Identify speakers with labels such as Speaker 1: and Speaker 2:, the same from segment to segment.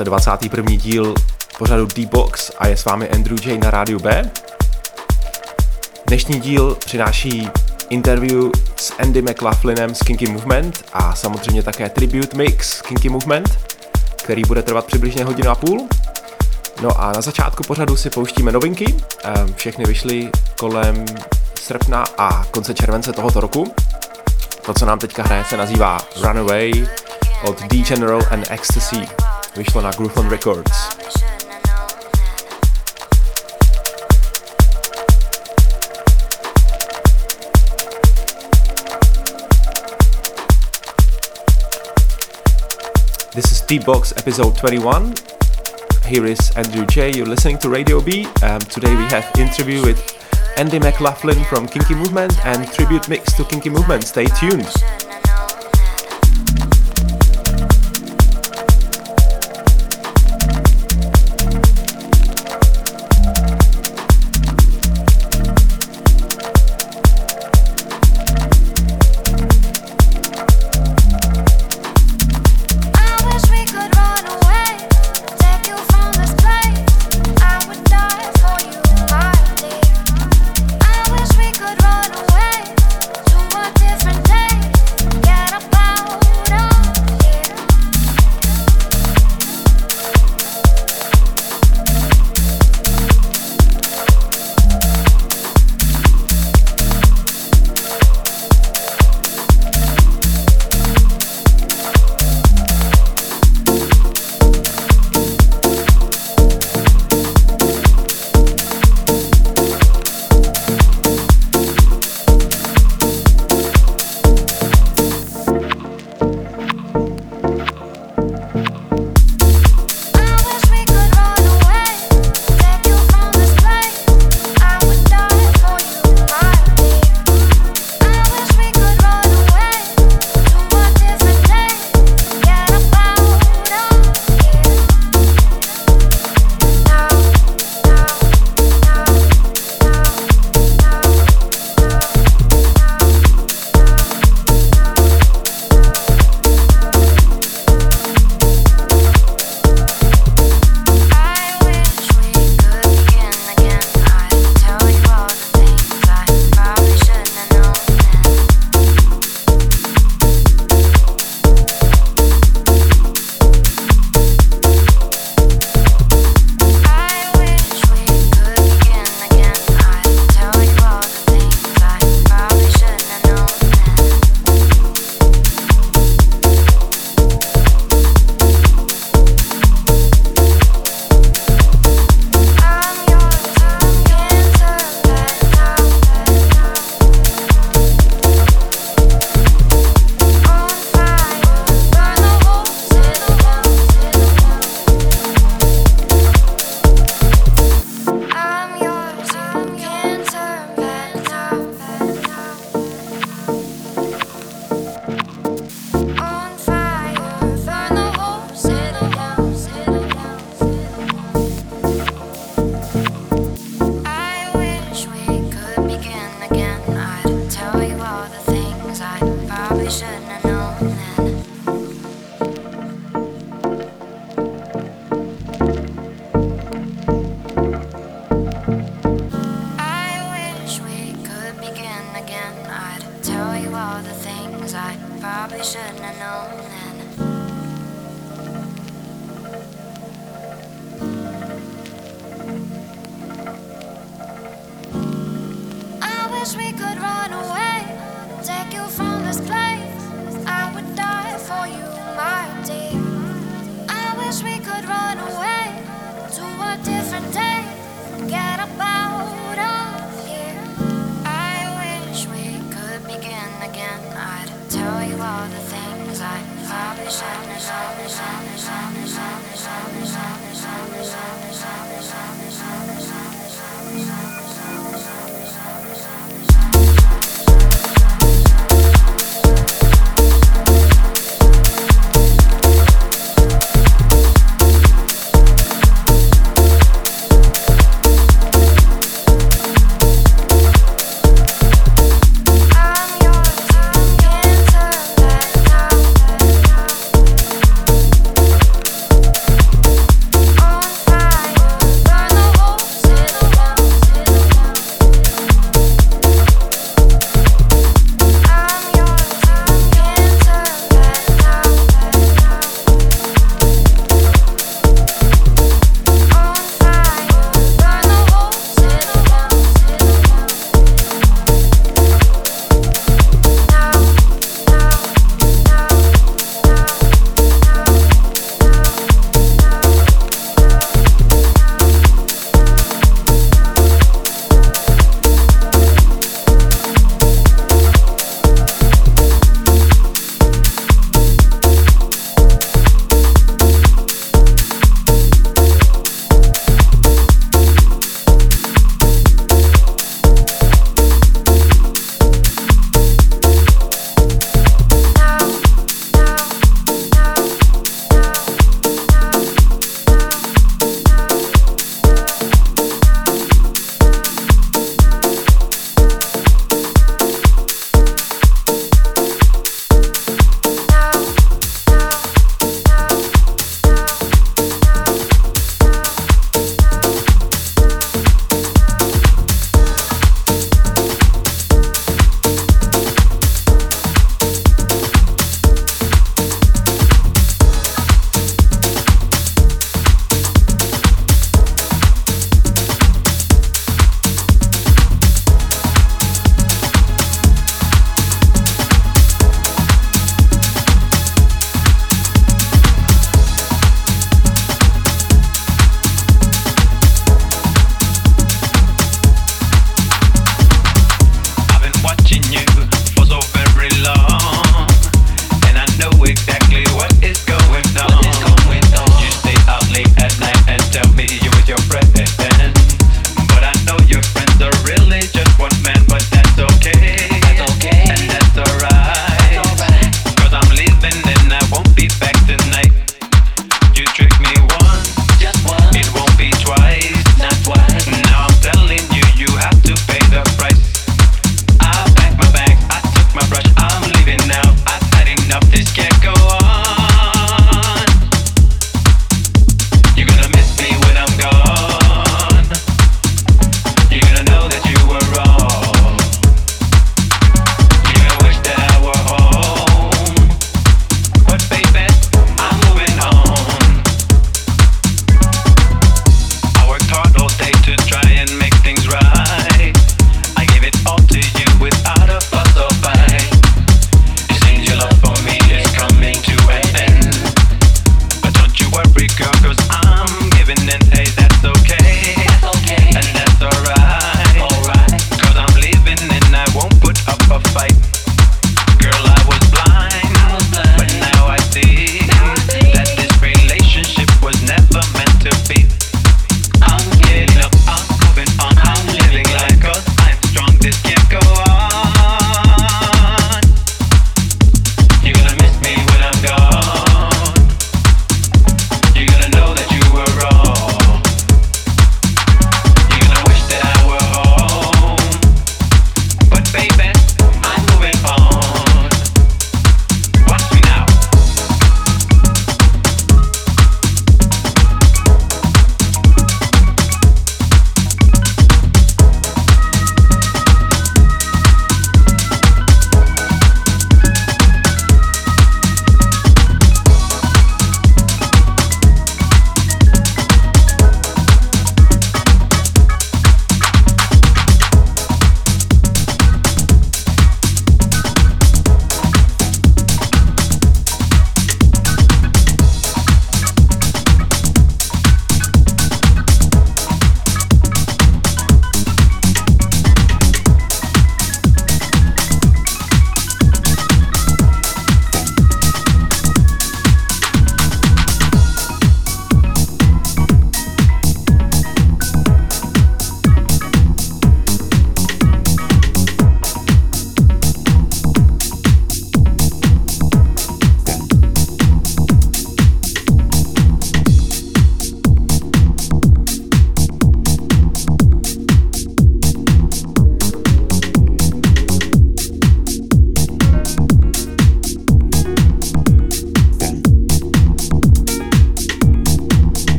Speaker 1: Posloucháte 21. díl pořadu D-Box a je s vámi Andrew J na rádiu B. Dnešní díl přináší interview s Andy McLaughlinem z Kinky Movement a samozřejmě také tribute mix Kinky Movement, který bude trvat přibližně hodinu a půl. No a na začátku pořadu si pouštíme novinky, ehm, všechny vyšly kolem srpna a konce července tohoto roku. To, co nám teďka hraje, se nazývá Runaway od D General and Ecstasy. Vyšlo na Groove on Records. This is DeepBox episode 21. Here is Andrew J. You're listening to Radio B. Um, today we have interview with Andy McLoughlin from Kinky Movement and tribute mix to Kinky Movement. Stay tuned.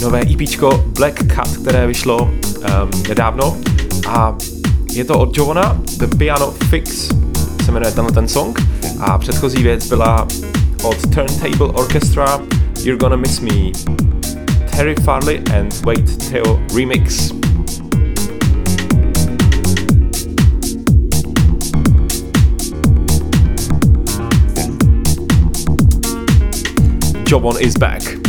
Speaker 1: Nové EP Black Cat, které vyšlo um, nedávno a je to od Jovona, The Piano Fix se jmenuje tenhle ten song a předchozí věc byla od Turntable Orchestra You're Gonna Miss Me Terry Farley and Wait Theo Remix. Jobon is back.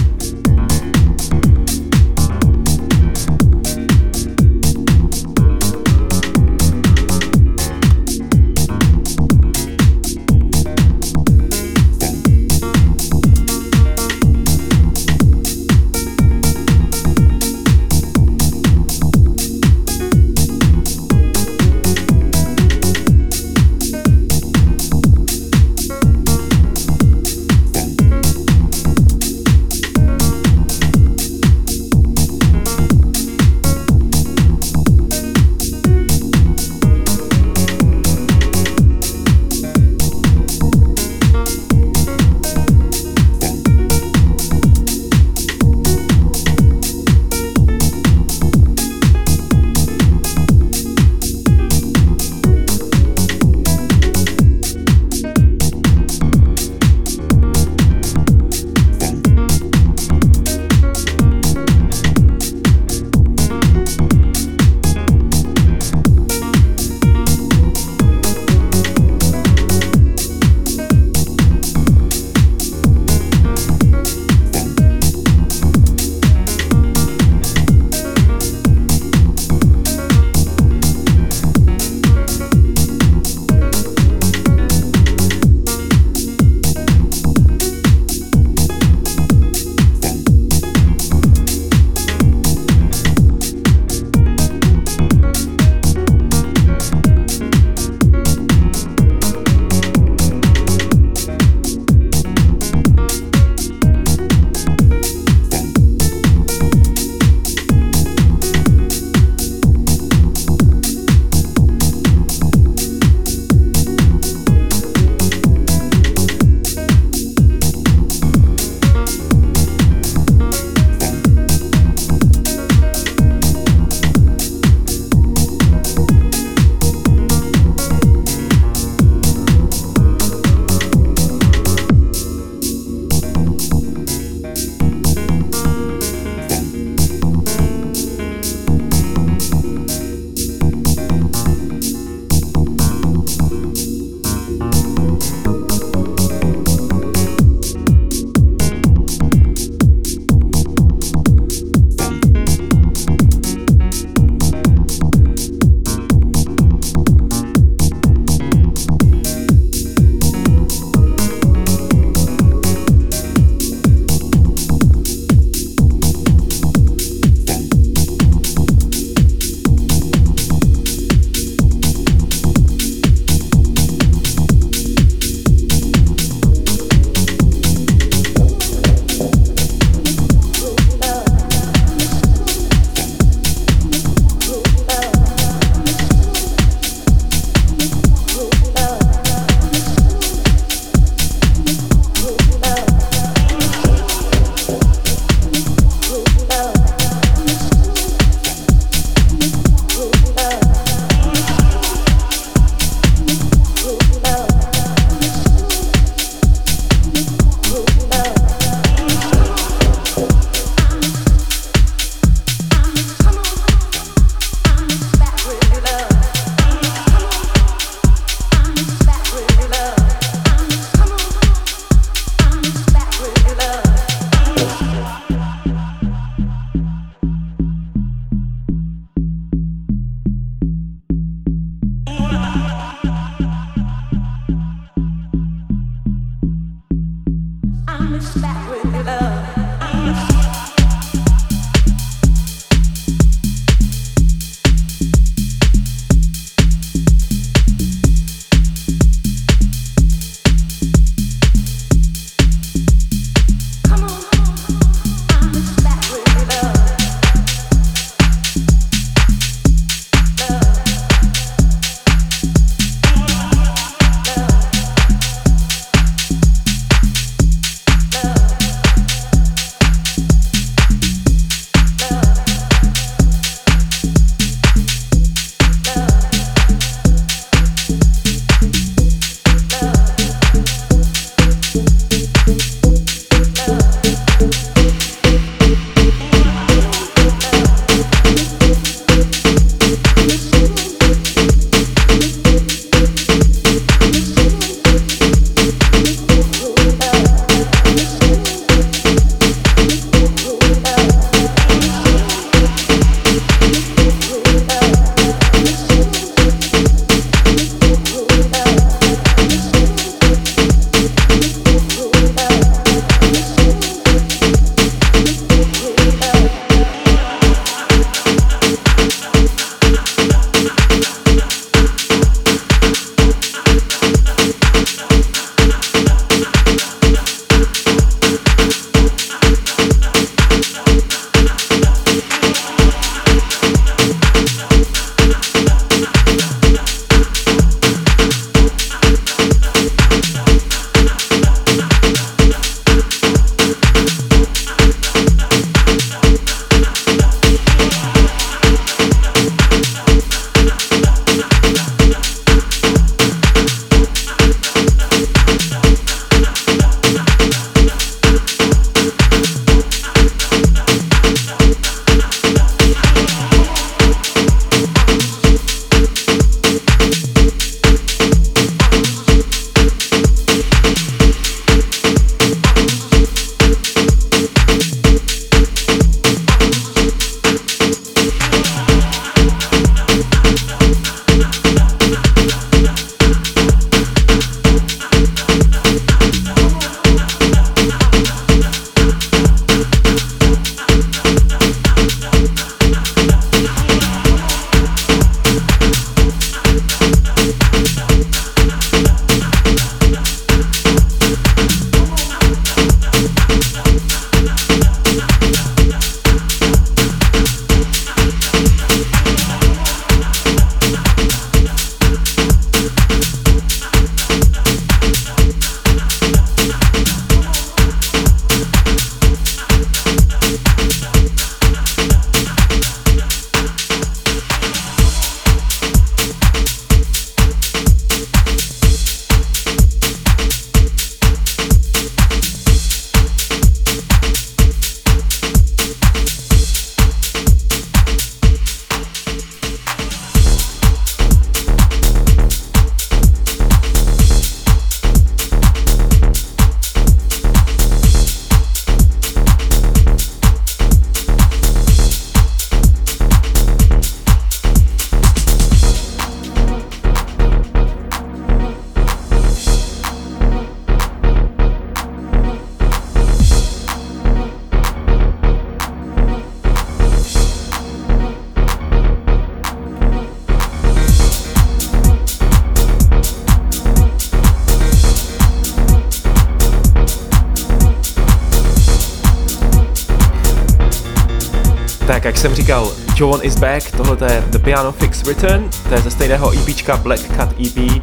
Speaker 1: Return, to je ze stejného EPčka Black Cat EP.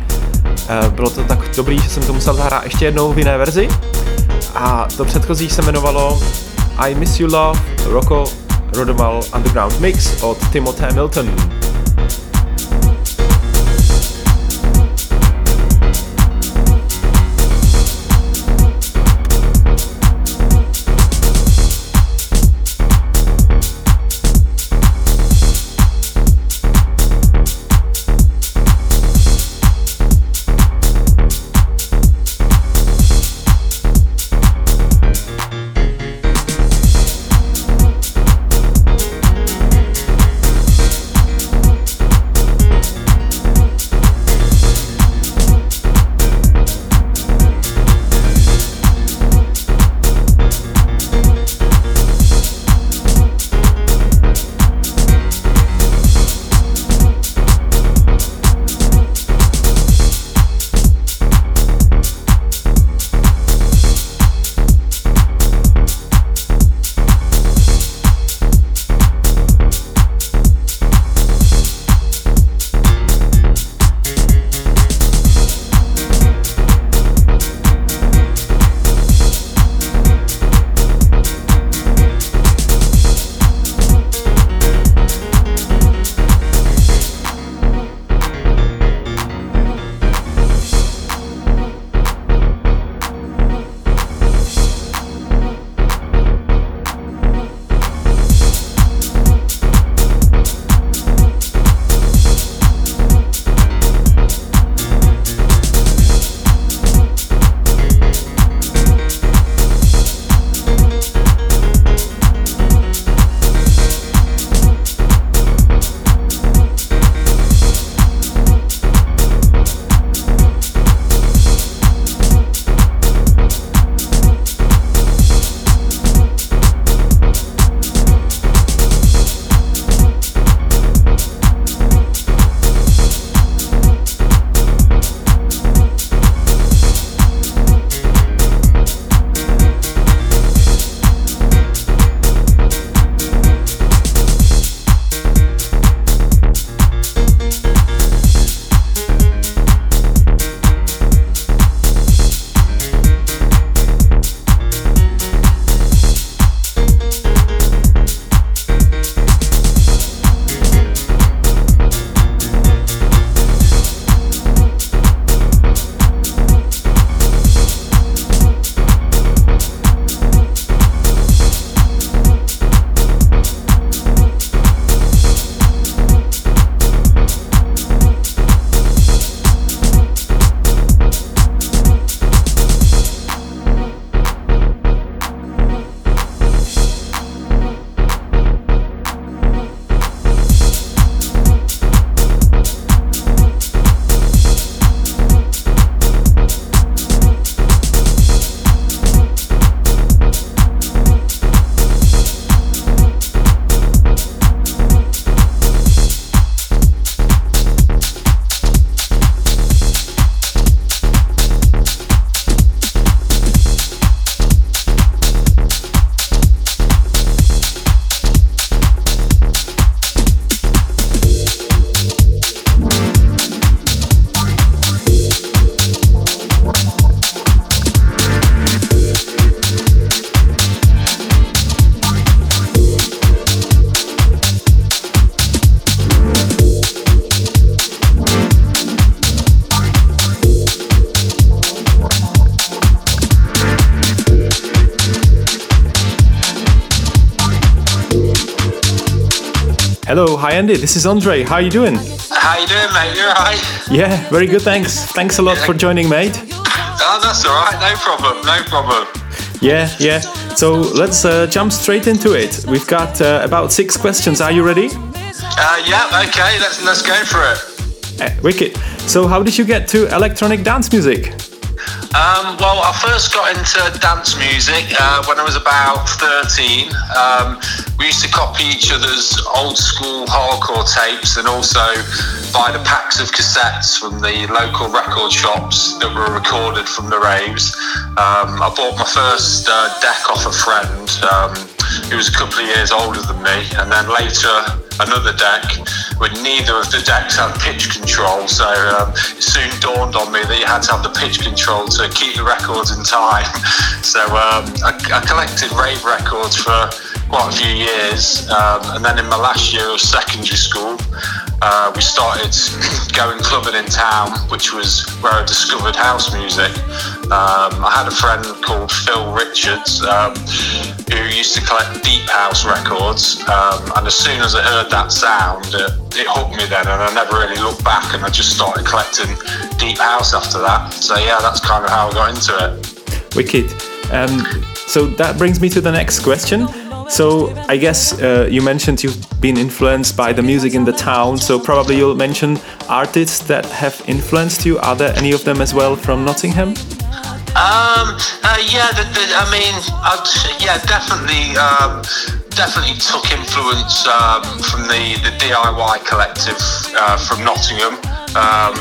Speaker 1: Eh, bylo to tak dobrý, že jsem to musel zahrát ještě jednou v jiné verzi. A to předchozí se jmenovalo I Miss You Love, Rocco Rodomal Underground Mix od Timothy Milton. Andy. This is Andre. How are you doing?
Speaker 2: How you doing, mate? You alright?
Speaker 1: Yeah, very good. Thanks. Thanks a lot for joining, mate.
Speaker 2: Oh, that's all right. No problem. No problem.
Speaker 1: Yeah, yeah. So let's uh, jump straight into it. We've got uh, about six questions. Are you ready?
Speaker 2: Uh, yeah. Okay. Let's let's go for it.
Speaker 1: Uh, wicked. So, how did you get to electronic dance music?
Speaker 2: Um, well, I first got into dance music uh, when I was about 13. Um, we used to copy each other's old school hardcore tapes and also buy the packs of cassettes from the local record shops that were recorded from the raves. Um, I bought my first uh, deck off a friend. Um, who was a couple of years older than me, and then later another deck where neither of the decks had pitch control. So um, it soon dawned on me that you had to have the pitch control to keep the records in time. So um, I, I, collected rave records for quite a few years, um, and then in my last year of secondary school, uh, we started going clubbing in town, which was where I discovered house music. Um, I had a friend called Phil Richards um, who used to collect deep house records, um, and as soon as I heard that sound, it, it, hooked me then, and I never really looked back, and I just started collecting deep house after that. So yeah, that's kind of how I got into it.
Speaker 1: Wicked. Um, so that brings me to the next question. So I guess uh, you mentioned you've been influenced by the music in the town. So probably you'll mention artists that have influenced you. Are there any of them as well from Nottingham?
Speaker 2: Um, uh, yeah, the, the, I mean, I'd, yeah, definitely, um, definitely took influence um, from the, the DIY collective uh, from Nottingham. Um,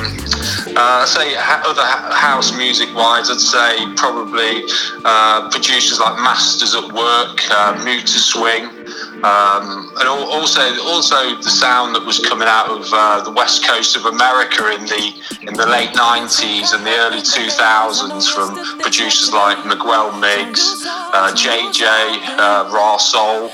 Speaker 2: uh, say other house music wise, I'd say probably uh, producers like Masters at Work, uh, Mood II Swing, um, and also also the sound that was coming out of uh, the west coast of America in the in the late 90s and the early 2000s from producers like Miguel Migs, uh, JJ, uh, Raw Soul.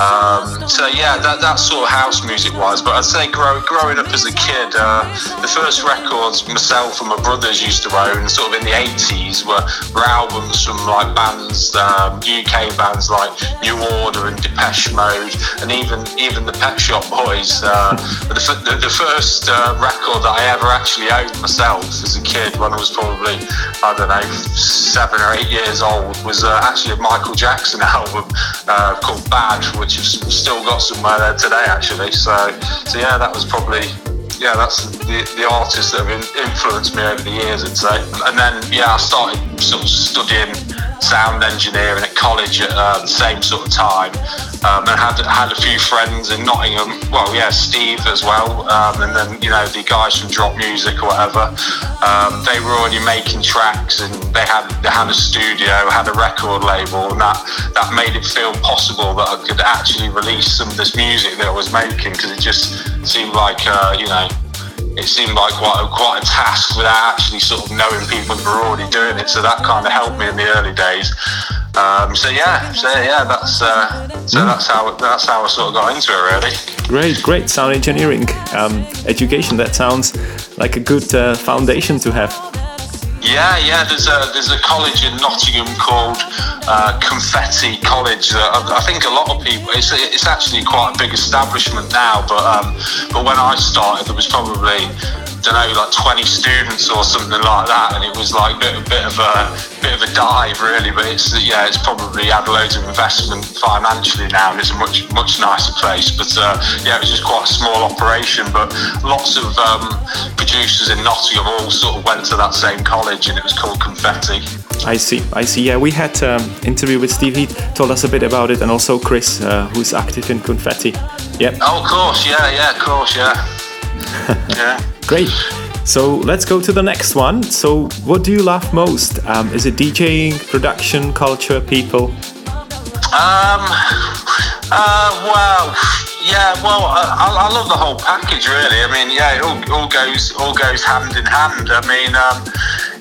Speaker 2: Um, so yeah, that, that sort of house music wise. But I'd say grow, growing up as a kid, uh, the first records myself and my brothers used to own, sort of in the 80s, were, were albums from like bands, um, UK bands like New Order and Depeche Mode, and even even the Pet Shop Boys. Uh, the, the, the, first uh, record that I ever actually owned myself as a kid, when I was probably I don't know seven or eight years old, was uh, actually a Michael Jackson album uh, called Bad, which has still got somewhere there today actually. So so yeah, that was probably yeah, that's the, the artists that have influenced me over the years, I'd say. And then, yeah, I started sort of studying sound engineering at college at uh, the same sort of time, um, and had had a few friends in Nottingham. Well, yeah, Steve as well, um, and then you know the guys from Drop Music or whatever. Um, they were already making tracks, and they had they had a studio, had a record label, and that that made it feel possible that I could actually release some of this music that I was making because it just seemed like uh, you know it seemed like quite a, quite a task without actually sort of knowing people who were already doing it. So that kind of helped me in the early days. Um, so yeah, so yeah, that's uh, so mm. that's how that's how I sort of got into it really.
Speaker 1: Great, great sound engineering um, education. That sounds like a good uh, foundation to have.
Speaker 2: Yeah, yeah. There's a there's a college in Nottingham called uh, Confetti College. I, I, think a lot of people. It's it's actually quite a big establishment now, but um, but when I started, there was probably don't know, like 20 students or something like that, and it was like a bit, a bit of a bit of a dive, really. But it's yeah, it's probably had loads of investment financially now, and it's a much much nicer place. But uh, yeah, it was just quite a small operation, but lots of um, producers in Nottingham all sort of went to that same college, and it was called Confetti.
Speaker 1: I see, I see. Yeah, we had um, interview with Steve. He told us a bit about it, and also Chris, uh, who's active in Confetti.
Speaker 2: Yep. Oh, of course, yeah, yeah, of course, yeah.
Speaker 1: yeah. Great. So let's go to the next one. So, what do you love most? Um, is it DJing, production, culture, people?
Speaker 2: Um. Uh. Well. Yeah. Well, I, I love the whole package. Really. I mean, yeah, it all, all goes all goes hand in hand. I mean, um,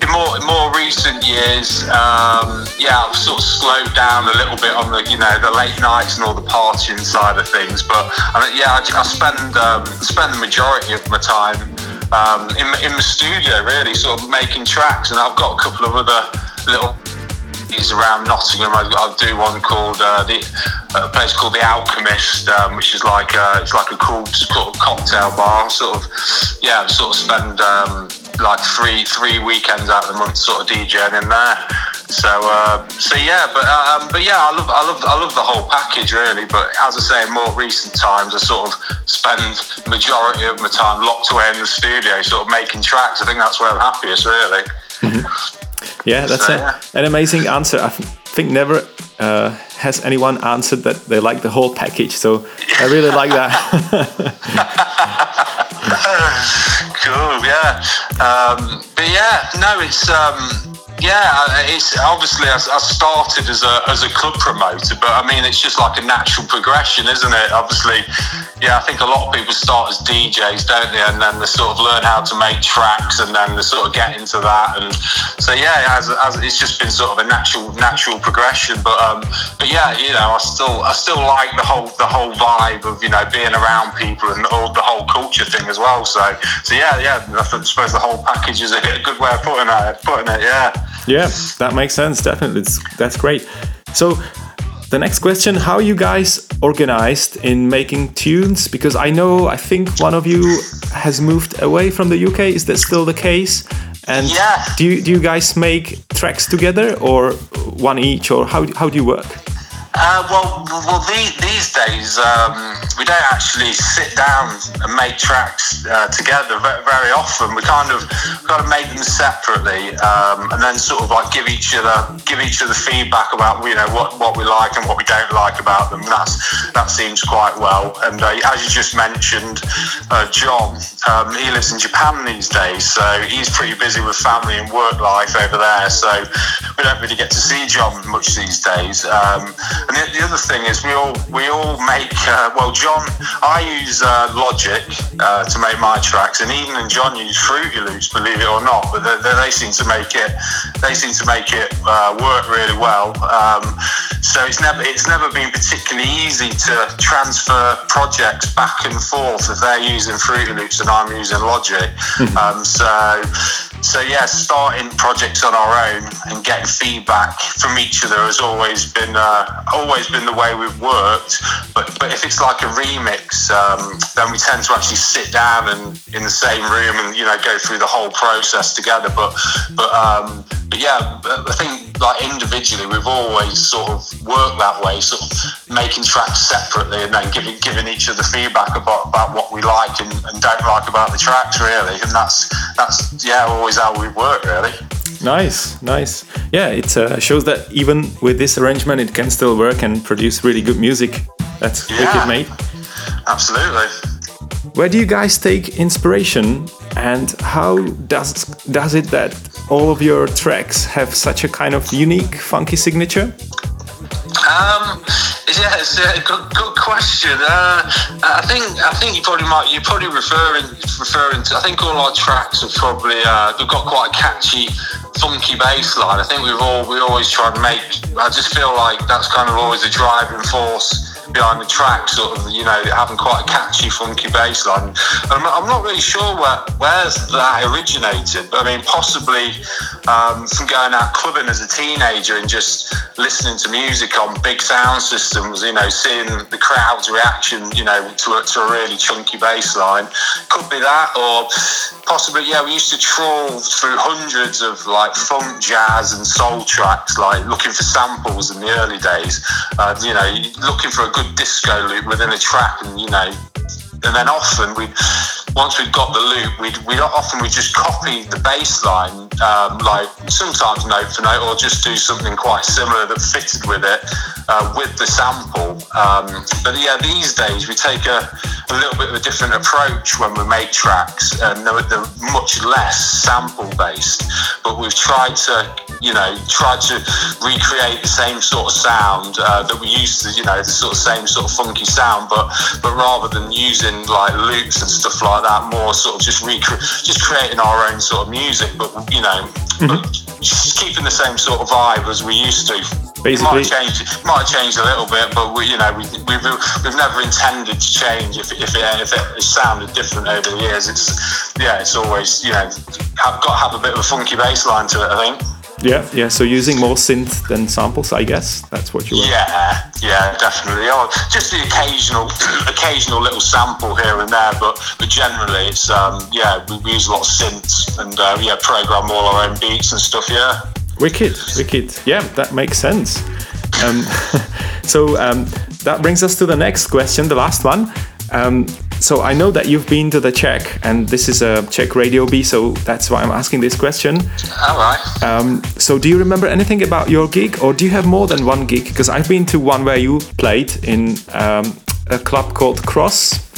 Speaker 2: in more in more recent years, um, yeah, I've sort of slowed down a little bit on the you know the late nights and all the partying side of things. But I mean, yeah, I, I spend um, spend the majority of my time um, in, in the studio, really, sort of making tracks. And I've got a couple of other little around Nottingham. I, will do one called uh, the a place called the Alchemist, um, which is like uh, it's like a cool sort of cocktail bar. Sort of yeah, sort of spend um, like three three weekends out of the month sort of DJing in there. So uh, so yeah, but um, but yeah, I love I love I love the whole package really. But as I say, in more recent times, I sort of spend majority of my time locked away in the studio, sort of making tracks. I think that's where I'm happiest really.
Speaker 1: Mm-hmm. Yeah, that's so, a, yeah. an amazing answer. I think never uh, has anyone answered that they like the whole package. So I really like that.
Speaker 2: cool, yeah. Um, but yeah, no, it's. Um, yeah, it's obviously I, started as a as a club promoter, but I mean it's just like a natural progression, isn't it? Obviously, yeah, I think a lot of people start as DJs, don't they? And then they sort of learn how to make tracks, and then they sort of get into that. And so yeah, as, as it's just been sort of a natural natural progression. But um, but yeah, you know, I still I still like the whole the whole vibe of you know being around people and all the whole culture thing as well. So so yeah, yeah, I suppose the whole package is a good way of putting it. Putting it, yeah.
Speaker 1: Yeah, that makes sense. Definitely, it's, that's great. So, the next question: How you guys organized in making tunes? Because I know, I think one of you has moved away from the UK. Is that still the case? And
Speaker 2: yeah.
Speaker 1: do you, do you guys make tracks together, or one each, or how how do you work?
Speaker 2: Uh, well, well, these, these days um, we don't actually sit down and make tracks uh, together very, often. We kind of got to make them separately, um, and then sort of like give each other give each other feedback about you know what, what we like and what we don't like about them. That's that seems quite well. And uh, as you just mentioned, uh, John, um, he lives in Japan these days, so he's pretty busy with family and work life over there. So we don't really get to see John much these days. And the, the, other thing is, we all we all make. Uh, well, John, I use uh, Logic uh, to make my tracks, and Eden and John use Fruity Loops, believe it or not. But they, they seem to make it. They seem to make it uh, work really well. Um, so it's never it's never been particularly easy to transfer projects back and forth if they're using Fruity Loops and I'm using Logic. um, so so yeah, starting projects on our own and getting feedback from each other has always been uh, always been the way we've worked. But but if it's like a remix, um, then we tend to actually sit down and in the same room and you know go through the whole process together. But but um, but yeah, I think like individually we've always sort of worked that way, sort of making tracks separately and then giving giving each other feedback about, about what we like and, and don't like about the tracks really. And that's that's yeah always how we work really.
Speaker 1: Nice, nice. Yeah, it uh, shows that even with this arrangement, it can still work and produce really good music. That's yeah, wicked, mate.
Speaker 2: Absolutely.
Speaker 1: Where do you guys take inspiration, and how does does it that all of your tracks have such a kind of unique, funky signature?
Speaker 2: Um, yeah, it's a good, good question. Uh, I think I think you probably might you're probably referring referring to. I think all our tracks have probably uh, we've got quite a catchy, funky bass line. I think we've all we always try and make. I just feel like that's kind of always a driving force behind the track, sort of, you know, having quite a catchy, funky bass line. I'm, I'm not really sure where where's that originated, but I mean, possibly um, from going out clubbing as a teenager and just listening to music on big sound systems, you know, seeing the crowd's reaction, you know, to a, to a really chunky bass line. Could be that, or possibly, yeah, we used to trawl through hundreds of like funk, jazz, and soul tracks, like looking for samples in the early days. Uh, you know, looking for a good disco loop within a track, and you know, and then often we once we've got the loop, we'd, we'd often we just copy the bass line, um, like sometimes note for note, or just do something quite similar that fitted with it, uh, with the sample. Um, but yeah, these days we take a, a, little bit of a different approach when we make tracks, and they're, they're much less sample based. But we've tried to, you know, try to recreate the same sort of sound uh, that we used to, you know, the sort of same sort of funky sound, but but rather than using like loops and stuff like that, more sort of just recre- just creating our own sort of music, but you know, mm-hmm. just keeping the same sort of vibe as we used to.
Speaker 1: Basically,
Speaker 2: it might change. It might have changed a little bit, but we, you know, we, we've we've never intended to change. If if it, if it sounded different over the years, it's yeah, it's always you know, have, got to have a bit of a funky bass line to it. I think.
Speaker 1: Yeah, yeah. So using more synth than samples, I guess that's what you want.
Speaker 2: Yeah, yeah, definitely. Oh, just the occasional, occasional little sample here and there, but but generally it's um yeah we, we use a lot of synths and uh, yeah program all our own beats and stuff. Yeah.
Speaker 1: Wicked, wicked. Yeah, that makes sense. Um, so um, that brings us to the next question, the last one. Um, so I know that you've been to the Czech, and this is a Czech radio B, so that's why I'm asking this question.
Speaker 2: All right.
Speaker 1: Um, so do you remember anything about your gig, or do you have more than one gig? Because I've been to one where you played in um, a club called Cross.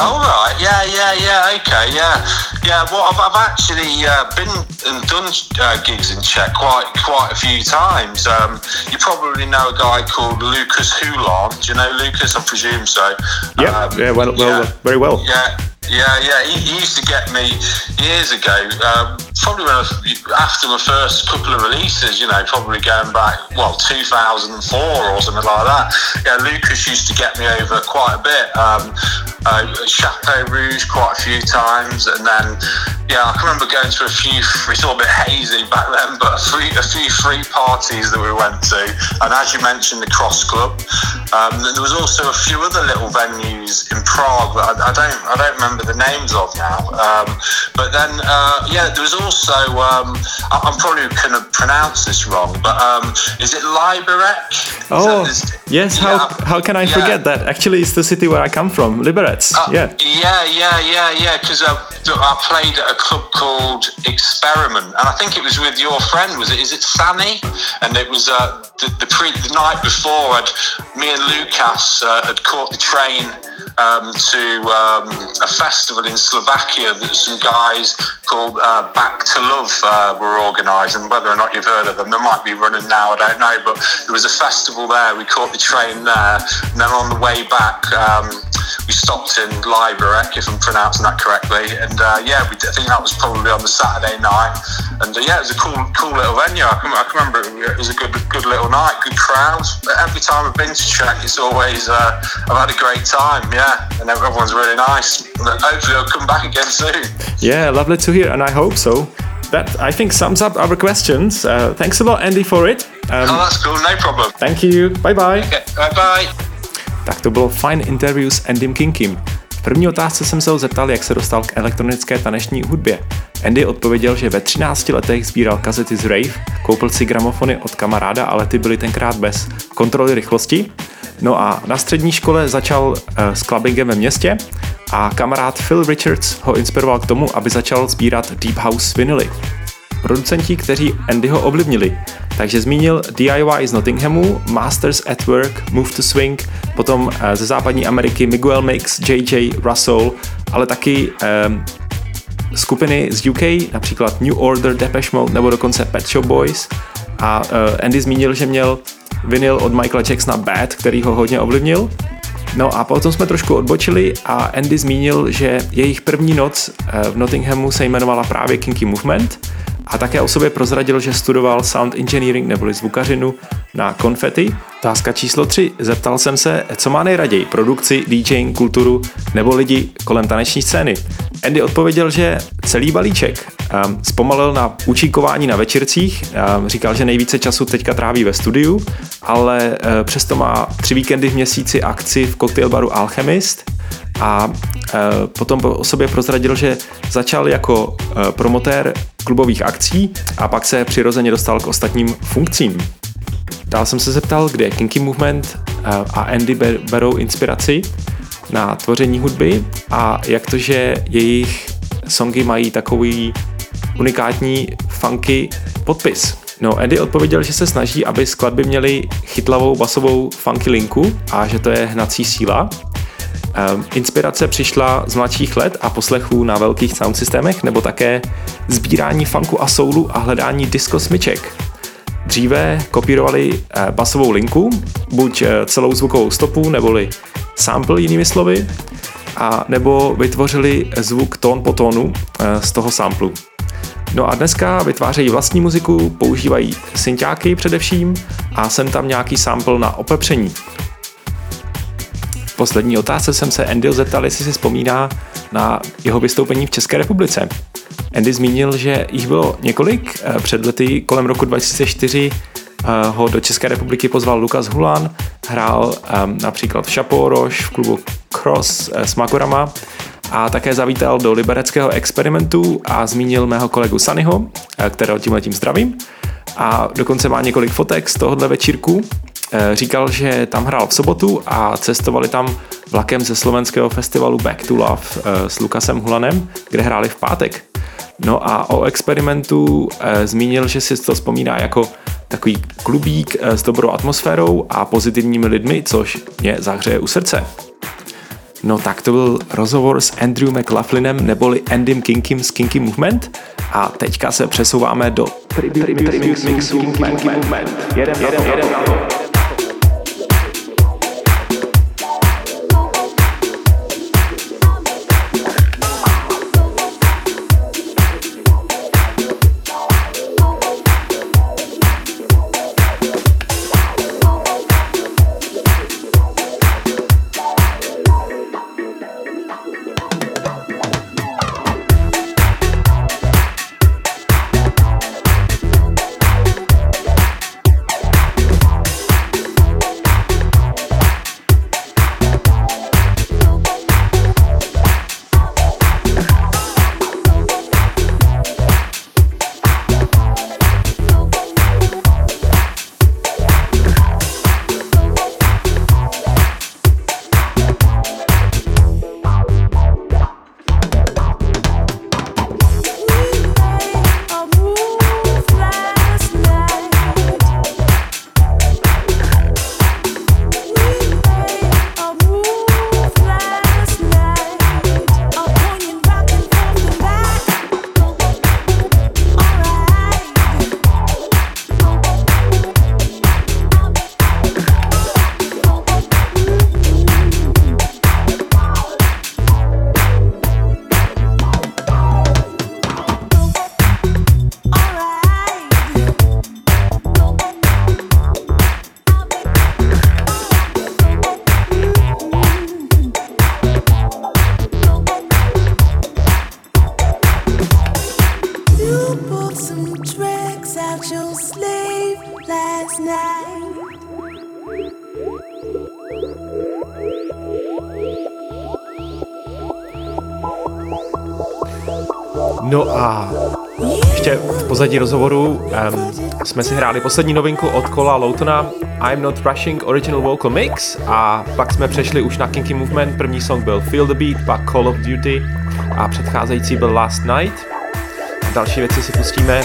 Speaker 2: Oh right, yeah, yeah, yeah. Okay, yeah, yeah. Well, I've, I've actually uh, been and done uh, gigs in Czech quite quite a few times. Um, you probably know a guy called Lucas Hulan. Do you know Lucas? I presume so.
Speaker 1: Yeah, um, yeah, well, well, yeah, very well.
Speaker 2: Yeah, yeah, yeah. He, he, used to get me years ago. Um, probably when I, after my first couple of releases, you know, probably going back well 2004 or something like that. Yeah, Lucas used to get me over quite a bit. Um, uh, Chateau Rouge quite a few times, and then yeah, I can remember going to a few. It's all a bit hazy back then, but a, free, a few free parties that we went to, and as you mentioned, the Cross Club. Um, there was also a few other little venues in Prague that I, I don't I don't remember the names of now. Um, but then uh, yeah, there was also um, I, am probably going to pronounce this wrong, but um, is it Liberec?
Speaker 1: Oh yes, how yeah, how can I yeah. forget that? Actually, it's the city where I come from, Liberec. Uh, yeah.
Speaker 2: Yeah, yeah, yeah, yeah. Because uh, I played at a club called Experiment, and I think it was with your friend. Was it? Is it Sammy? And it was uh, the the, pre, the night before. I'd, me and Lucas uh, had caught the train um, to um, a festival in Slovakia that some guys called uh, Back to Love uh, were organising. Whether or not you've heard of them, they might be running now. I don't know, but there was a festival there. We caught the train there, and then on the way back. Um, we stopped in Liberec, if I'm pronouncing that correctly. And uh, yeah, we, I think that was probably on the Saturday night. And uh, yeah, it was a cool, cool little venue. I can, I can remember it was a good, good little night, good crowd. But every time I've been to Czech, it's always uh, I've had a great time. Yeah, and everyone's really nice. Hopefully, I'll come back again soon.
Speaker 1: Yeah, lovely to hear, and I hope so that I think sums up our questions. Uh, thanks a lot, Andy, for it.
Speaker 2: Um, oh, that's cool. No problem.
Speaker 1: Thank you. Bye bye.
Speaker 2: Okay, bye bye.
Speaker 1: Tak to bylo fajn interview s Andym Kinkim. V první otázce jsem se ho zeptal, jak se dostal k elektronické taneční hudbě. Andy odpověděl, že ve 13 letech sbíral kazety z rave, koupil si gramofony od kamaráda, ale ty byly tenkrát bez kontroly rychlosti. No a na střední škole začal uh, s clubbingem ve městě a kamarád Phil Richards ho inspiroval k tomu, aby začal sbírat Deep House vinily. Producenti, kteří Andyho ovlivnili, takže zmínil DIY z Nottinghamu, Masters at Work, Move to Swing, potom eh, ze západní Ameriky Miguel Mix, JJ, Russell, ale taky um, skupiny z UK, například New Order, Depeche Mode nebo dokonce Pet Shop Boys. A uh, Andy zmínil, že měl vinyl od Michaela Jacksona Bad, který ho hodně ovlivnil. No a potom jsme trošku odbočili a Andy zmínil, že jejich první noc v Nottinghamu se jmenovala právě Kinky Movement a také o sobě prozradil, že studoval sound engineering neboli zvukařinu na Confetti. Otázka číslo 3. Zeptal jsem se, co má nejraději, produkci, DJing, kulturu nebo lidi kolem taneční scény. Andy odpověděl, že celý balíček. Um, zpomalil na učíkování na večercích, um, říkal, že nejvíce času teďka tráví ve studiu, ale uh, přesto má tři víkendy v měsíci akci v cocktail baru Alchemist, a e, potom o sobě prozradil, že začal jako e, promotér klubových akcí a pak se přirozeně dostal k ostatním funkcím. Dál jsem se zeptal, kde Kinky Movement e, a Andy berou inspiraci na tvoření hudby a jak to, že jejich songy mají takový unikátní funky podpis. No, Andy odpověděl, že se snaží, aby skladby měly chytlavou basovou funky linku a že to je hnací síla inspirace přišla z mladších let a poslechů na velkých sound systémech nebo také sbírání funku a soulu a hledání disco smyček. Dříve kopírovali eh, basovou linku, buď eh, celou zvukovou stopu, neboli sample jinými slovy, a nebo vytvořili zvuk tón po tónu eh, z toho samplu. No a dneska vytvářejí vlastní muziku, používají synťáky především a sem tam nějaký sample na opepření poslední otázce jsem se Andy zeptal, jestli si vzpomíná na jeho vystoupení v České republice. Andy zmínil, že jich bylo několik. Eh, před lety kolem roku 2004 eh, ho do České republiky pozval Lukas Hulan, hrál um, například v Šaporoš, v klubu Cross s Makorama a také zavítal do libereckého experimentu a zmínil mého kolegu Sanyho, kterého tím letím zdravím. A dokonce má několik fotek z tohohle večírku Eh, říkal, že tam hrál v sobotu a cestovali tam vlakem ze slovenského festivalu Back to Love eh, s Lukasem Hulanem, kde hráli v pátek. No a o experimentu eh, zmínil, že si to vzpomíná jako takový klubík s dobrou atmosférou a pozitivními lidmi, což mě zahřeje u srdce.
Speaker 3: No tak to byl rozhovor s Andrew McLaughlinem neboli Andym Kinkim z Kinky Movement a teďka se přesouváme do Tribute Mixu Kinky Movement. Jedem, jedem, jedem na to. No a ještě v pozadí rozhovoru um, jsme si hráli poslední novinku od Kola Loutona I'm Not Rushing Original Vocal Mix a pak jsme přešli už na Kinky Movement. První song byl Feel the Beat, pak Call of Duty a předcházející byl Last Night. Další věci si pustíme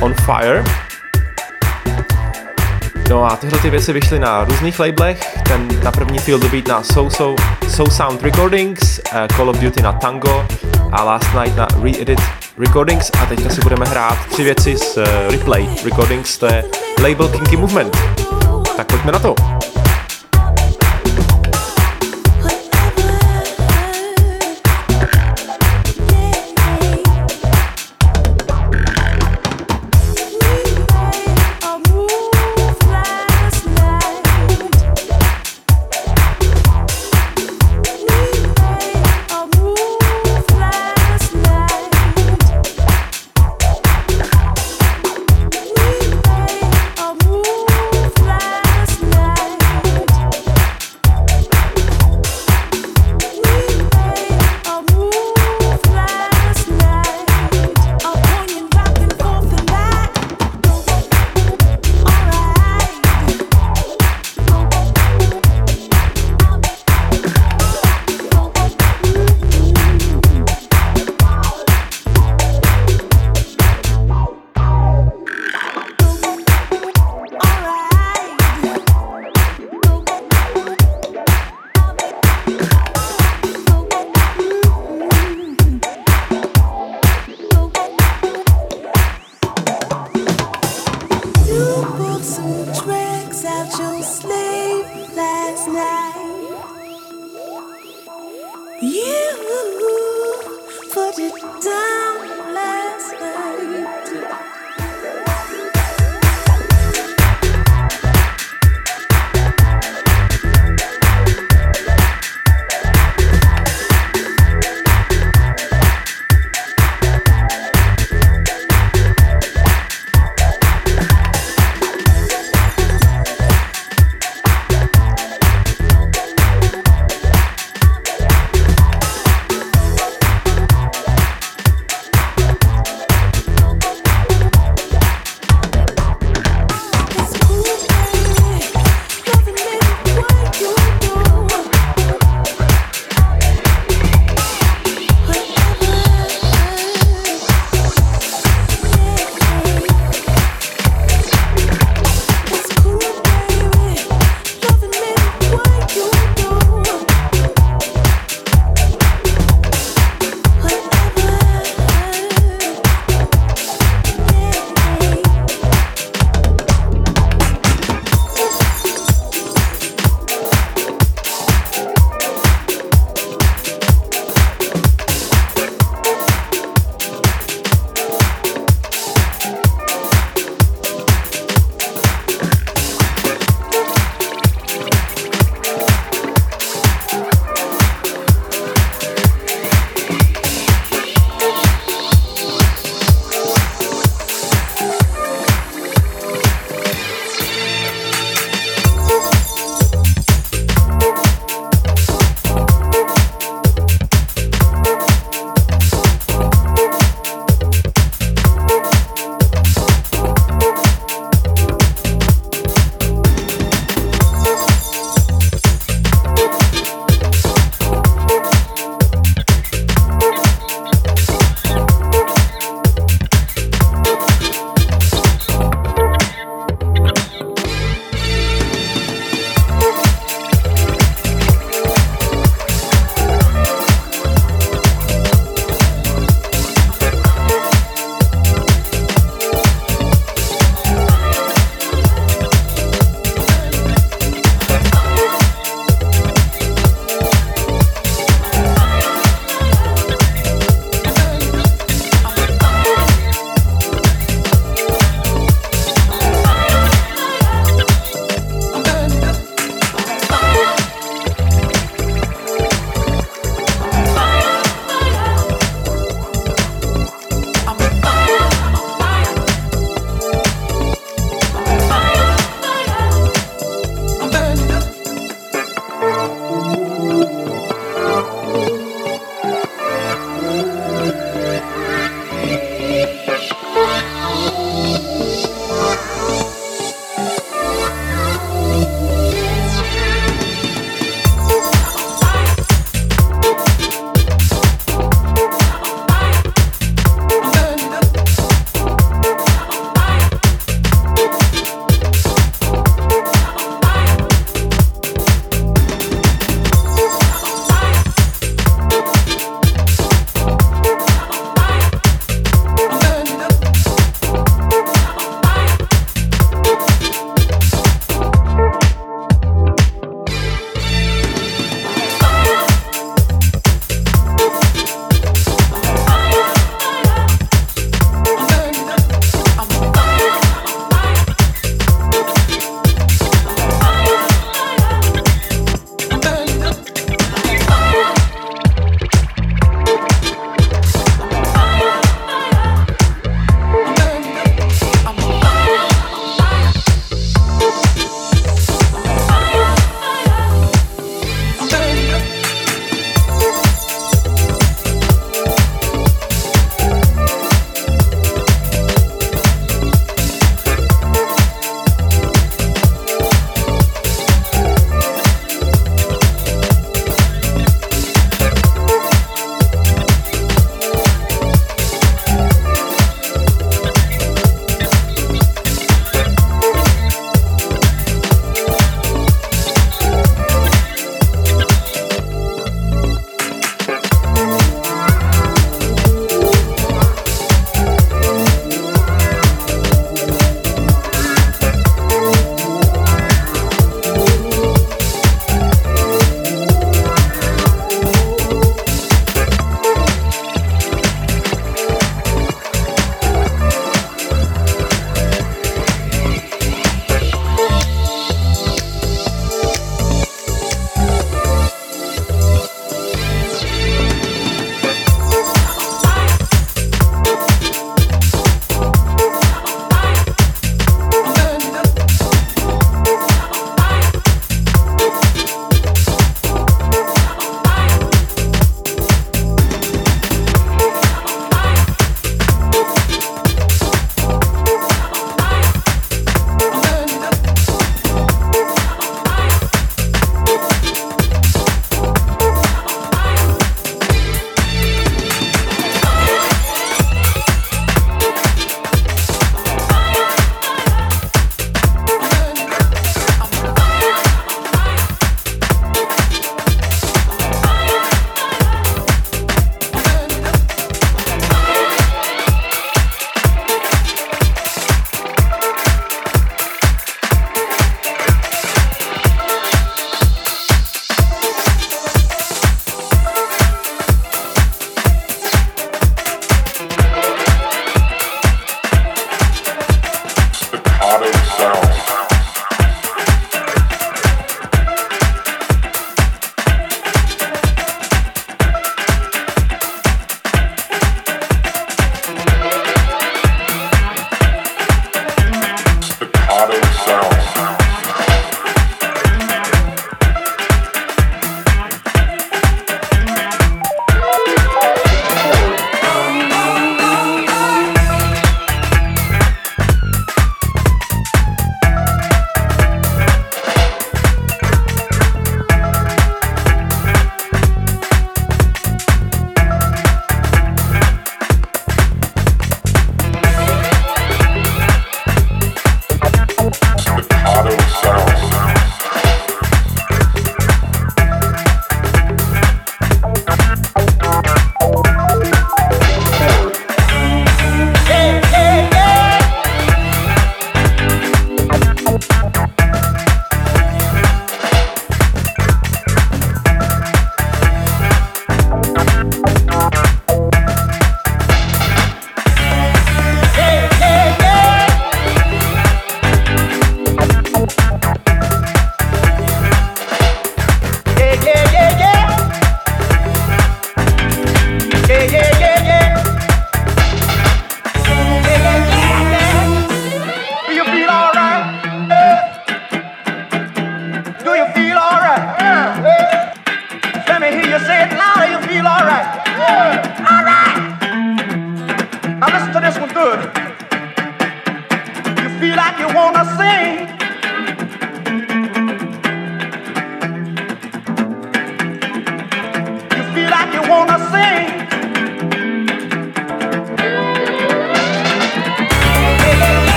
Speaker 3: On Fire. No a tyhle ty věci vyšly na různých labelech, ten na první Feel the Beat na So, so, so Sound Recordings, uh, Call of Duty na Tango a Last Night na Re-Edit Recordings a teďka si budeme hrát tři věci z uh, Replay Recordings, to je label Kinky Movement. Tak pojďme na to.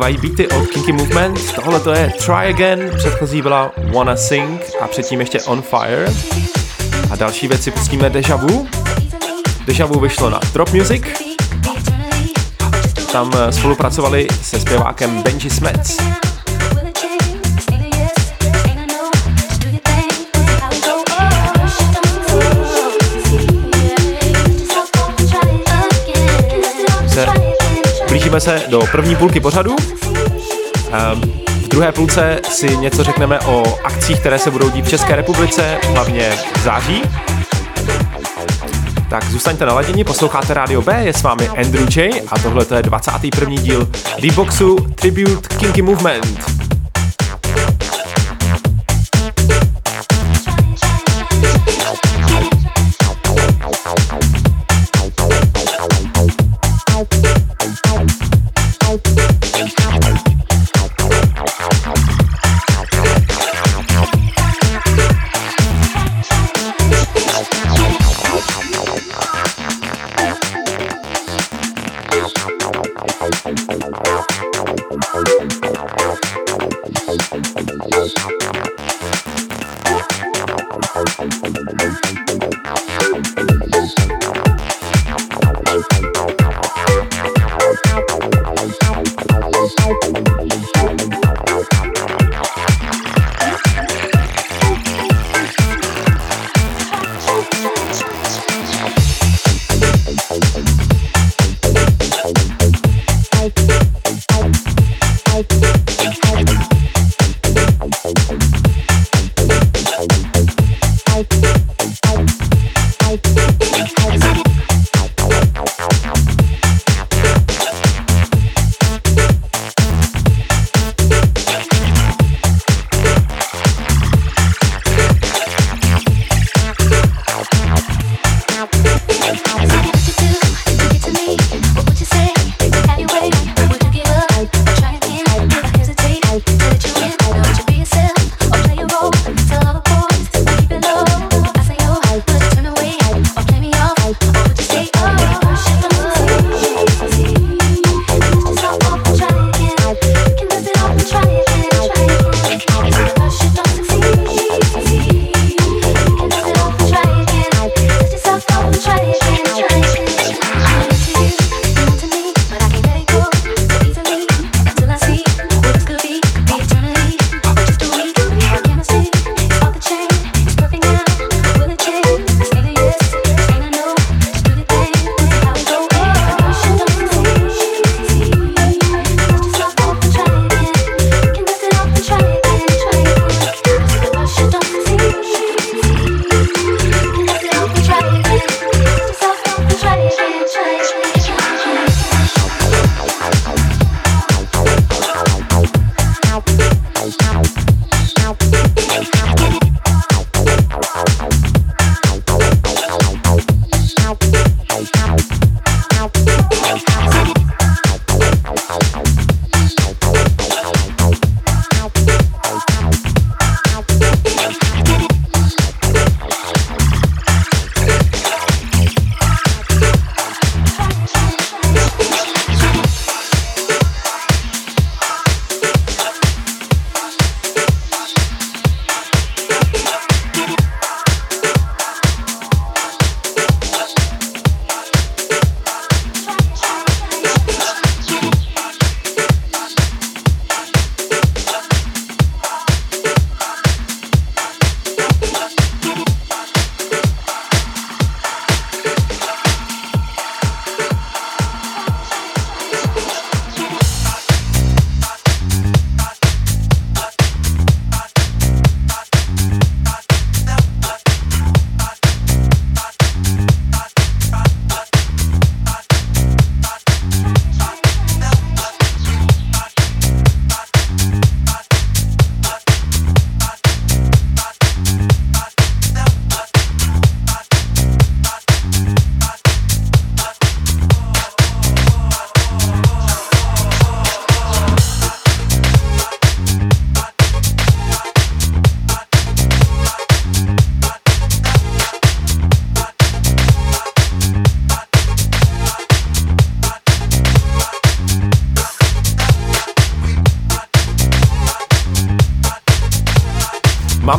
Speaker 1: Zaznívají beaty od Kinky Movement. Tohle to je Try Again, předchozí byla Wanna Sing a předtím ještě On Fire. A další věci pustíme Deja Vu. Deja Vu vyšlo na Drop Music. Tam eh, spolupracovali se zpěvákem Benji Smets. Blížíme se do první půlky pořadu. Ehm, v druhé půlce si něco řekneme o akcích, které se budou dít v České republice, hlavně v září. Tak zůstaňte na ladění, posloucháte Radio B, je s vámi Andrew J a tohle je 21. díl D-Boxu Tribute Kinky Movement.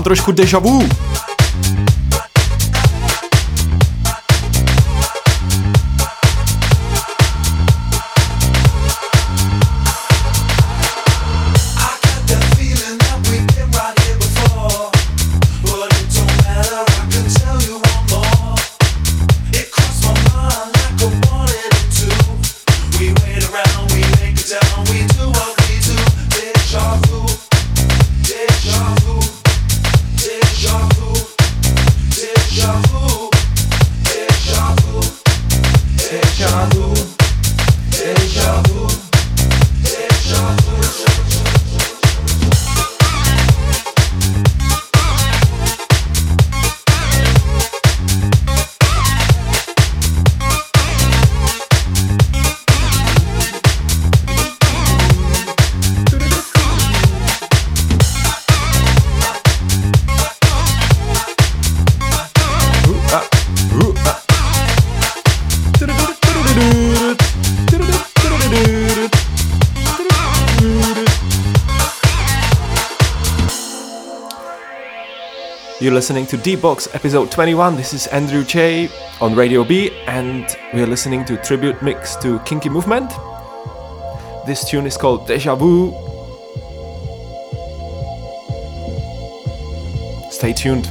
Speaker 4: Mám trošku deja vu. Listening to DeepBox episode 21. This is Andrew J on Radio B, and we are listening to tribute mix to Kinky Movement. This tune is called Deja Vu. Stay tuned.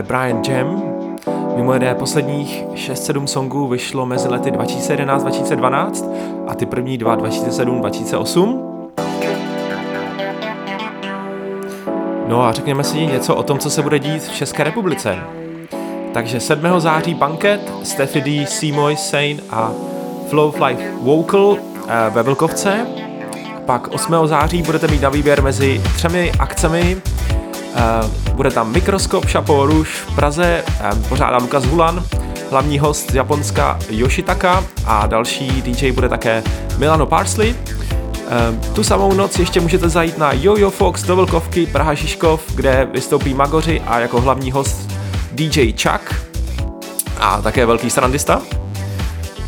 Speaker 1: Je Brian Jam. Mimo jiné posledních 6-7 songů vyšlo mezi lety 2011-2012 a ty první dva 2007-2008. No a řekněme si něco o tom, co se bude dít v České republice. Takže 7. září Banket, Steffi D, Seymour Sane a Flow Life Vocal eh, ve Vlkovce. Pak 8. září budete mít na výběr mezi třemi akcemi Eh, bude tam Mikroskop Chapeau Rouge v Praze, pořádá Lukas Hulan, hlavní host z Japonska Yoshitaka a další DJ bude také Milano Parsley. Tu samou noc ještě můžete zajít na Jojo Fox do Vlkovky Praha Žižkov, kde vystoupí Magoři a jako hlavní host DJ Chuck a také velký strandista.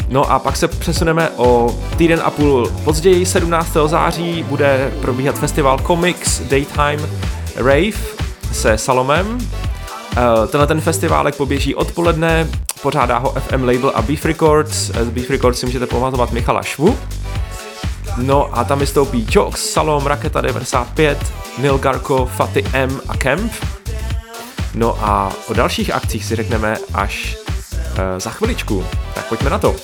Speaker 1: No a pak se přesuneme o týden a půl později, 17. září, bude probíhat festival Comics Daytime Rave se Salomem. Eh, tenhle ten festiválek poběží odpoledne, pořádá ho FM Label a Beef Records. Z Beef Records si můžete pamatovat Michala Švu. No a tam vystoupí Jox, Salom, Raketa 95, Neil Garko, Fatty M a Kemp. No a o dalších akcích si řekneme až uh, za chviličku. Tak pojďme na to.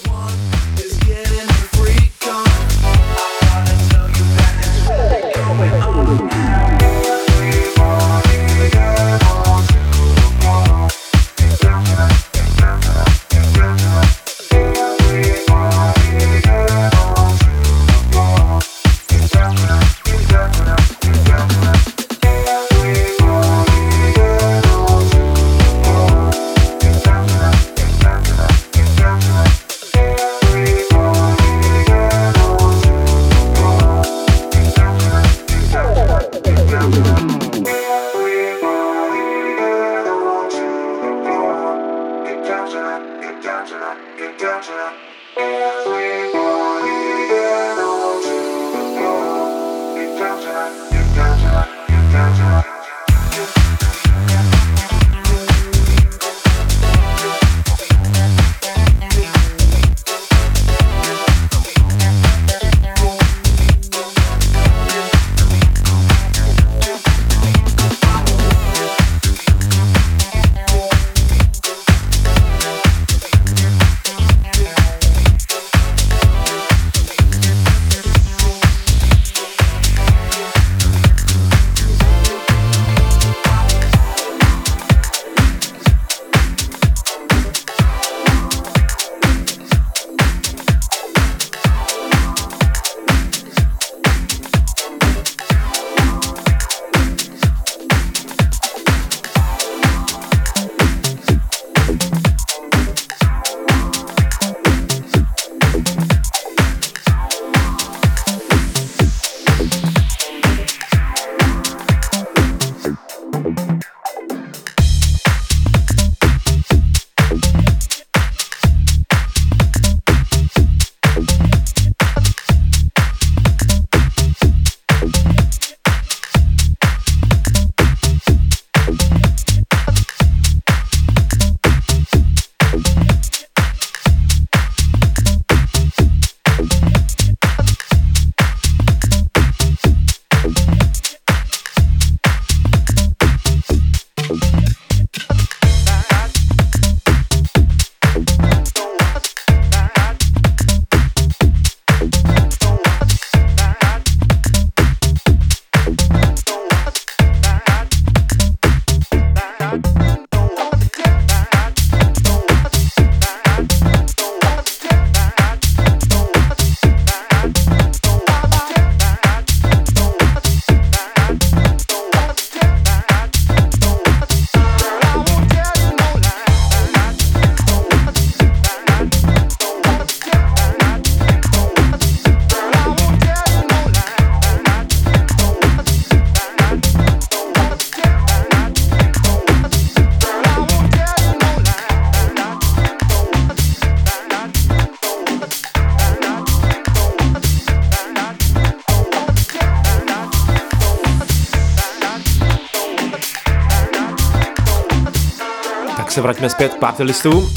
Speaker 1: Vraťme zpět k party listu.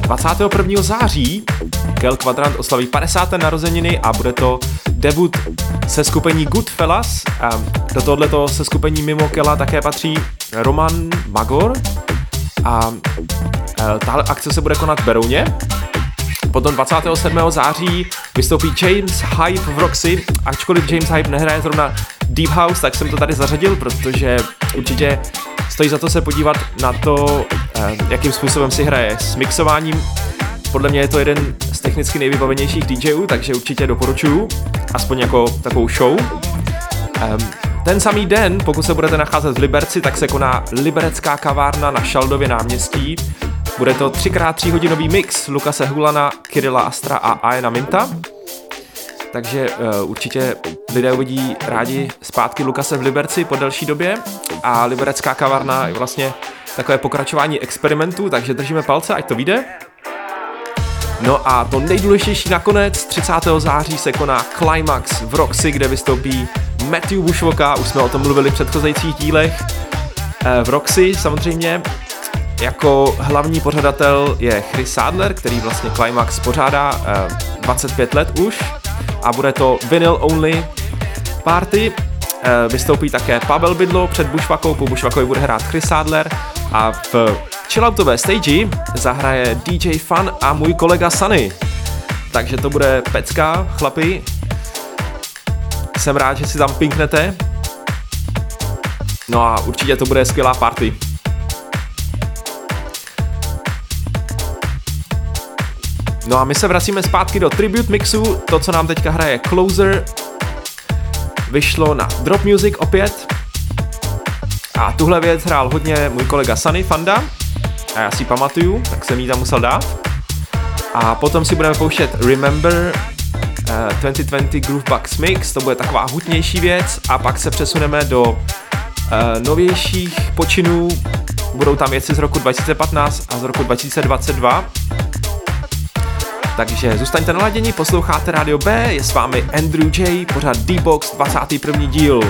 Speaker 1: 21. září Kel Quadrant oslaví 50. narozeniny a bude to debut se skupení Goodfellas. Do tohoto se skupení mimo Kela také patří Roman Magor a e, tahle akce se bude konat v Berouně. Potom 27. září vystoupí James Hype v Roxy, ačkoliv James Hype nehraje zrovna Deep House, tak jsem to tady zařadil, protože určitě stojí za to se podívat na to, jakým způsobem si hraje s mixováním. Podle mě je to jeden z technicky nejvybavenějších DJů, takže určitě doporučuju, aspoň jako takovou show. Ten samý den, pokud se budete nacházet v Liberci, tak se koná Liberecká kavárna na Šaldově náměstí. Bude to 3x3 hodinový mix Lukase Hulana, Kirila Astra a Aena Minta. Takže uh, určitě lidé uvidí rádi zpátky Lukase v Liberci po delší době a Liberecká kavárna je vlastně takové pokračování experimentu, takže držíme palce, ať to vyjde. No a to nejdůležitější nakonec, 30. září se koná Climax v Roxy, kde vystoupí Matthew Bushwalka, už jsme o tom mluvili v předchozejících dílech. Eh, v Roxy samozřejmě jako hlavní pořadatel je Chris Sadler, který vlastně Climax pořádá 25 eh, let už a bude to vinyl only party. Eh, vystoupí také Pavel Bydlo před Bushwakou, po Bushwakovi bude hrát Chris Sadler a v chilloutové stage zahraje DJ Fun a můj kolega Sunny. Takže to bude pecka, chlapi, jsem rád, že si tam pinknete. No a určitě to bude skvělá party. No a my se vracíme zpátky do Tribute Mixu, to, co nám teďka hraje Closer, vyšlo na Drop Music opět. A tuhle věc hrál hodně můj kolega Sunny Fanda, a já si pamatuju, tak jsem jí tam musel dát. A potom si budeme pouštět Remember 2020 Groovebox Mix, to bude taková hutnější věc a pak se přesuneme do uh, novějších počinů, budou tam věci z roku 2015 a z roku 2022. Takže zůstaňte naladěni, posloucháte Radio B, je s vámi Andrew J, pořád D-Box 21. díl.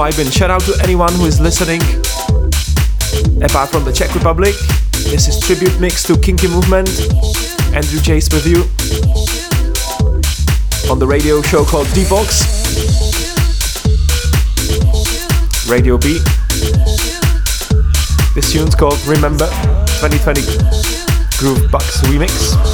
Speaker 1: Vibing. Shout out to anyone who is listening. Apart from the Czech Republic, this is tribute mix to Kinky Movement. Andrew Chase with you on the radio show called DeepBox. Radio B. This tune's called Remember 2020 Groove Bugs Remix.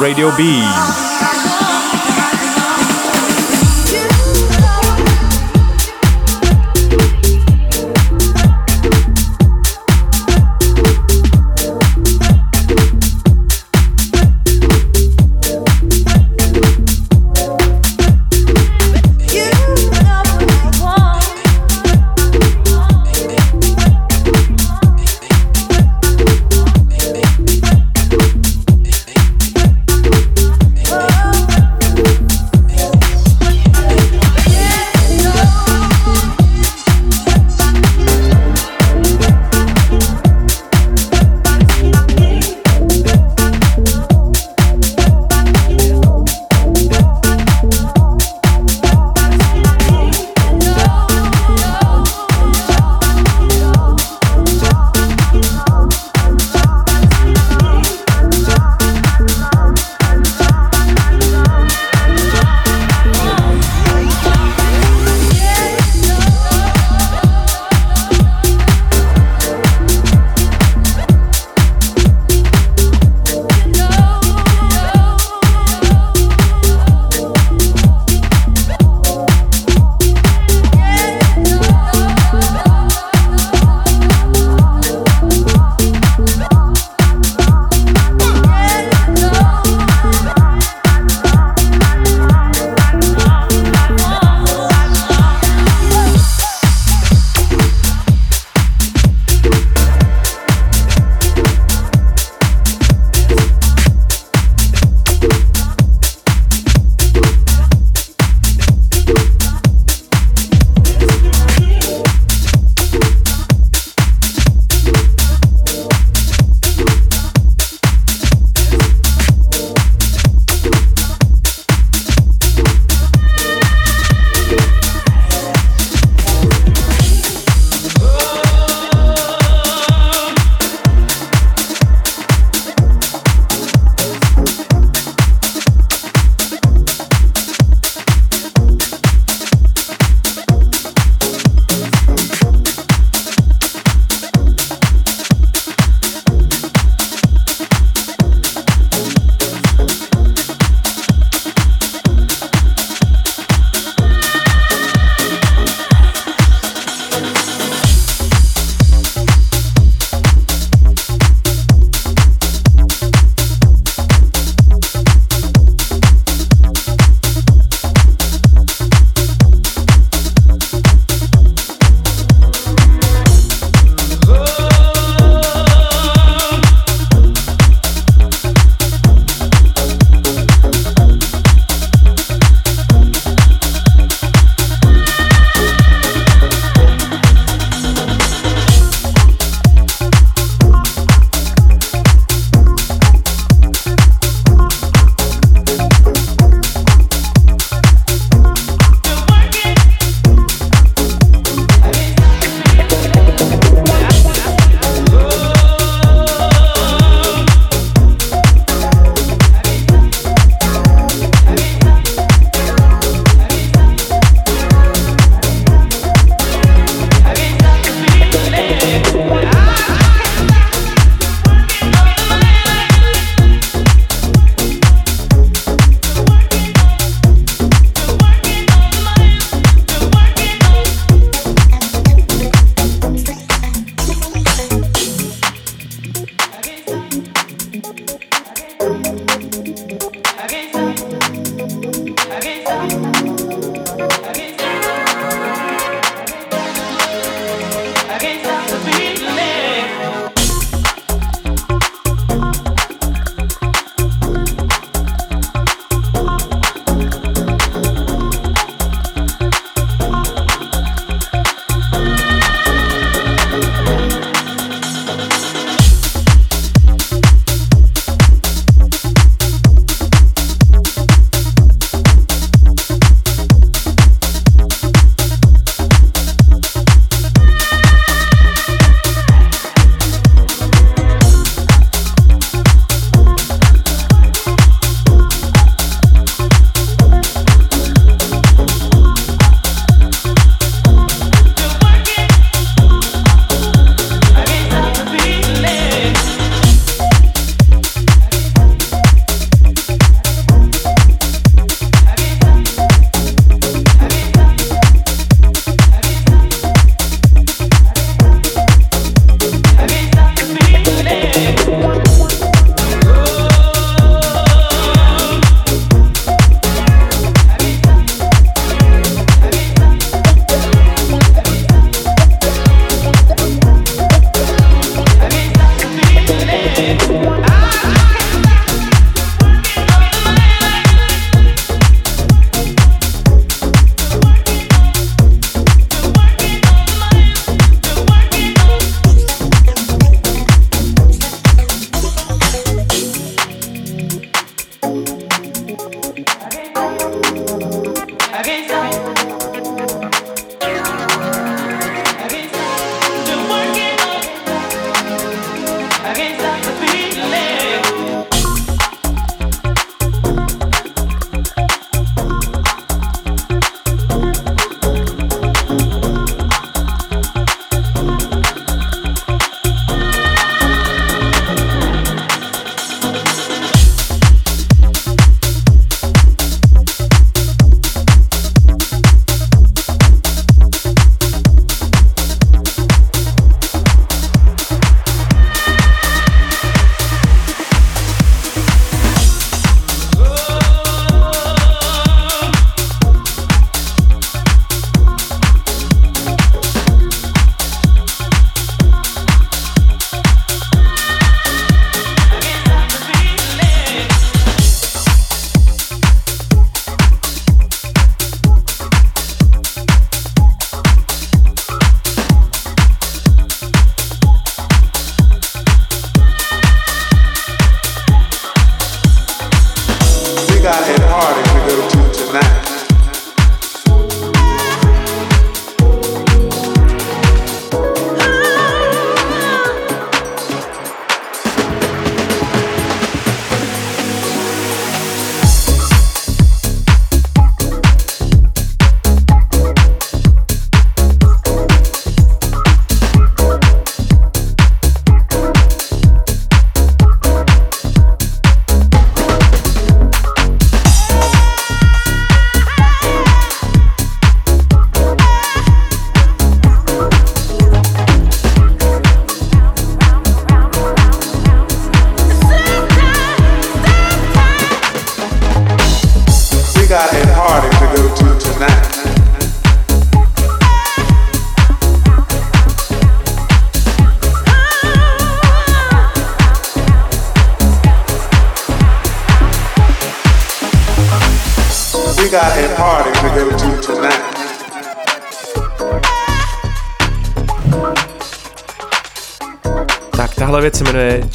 Speaker 3: Radio B.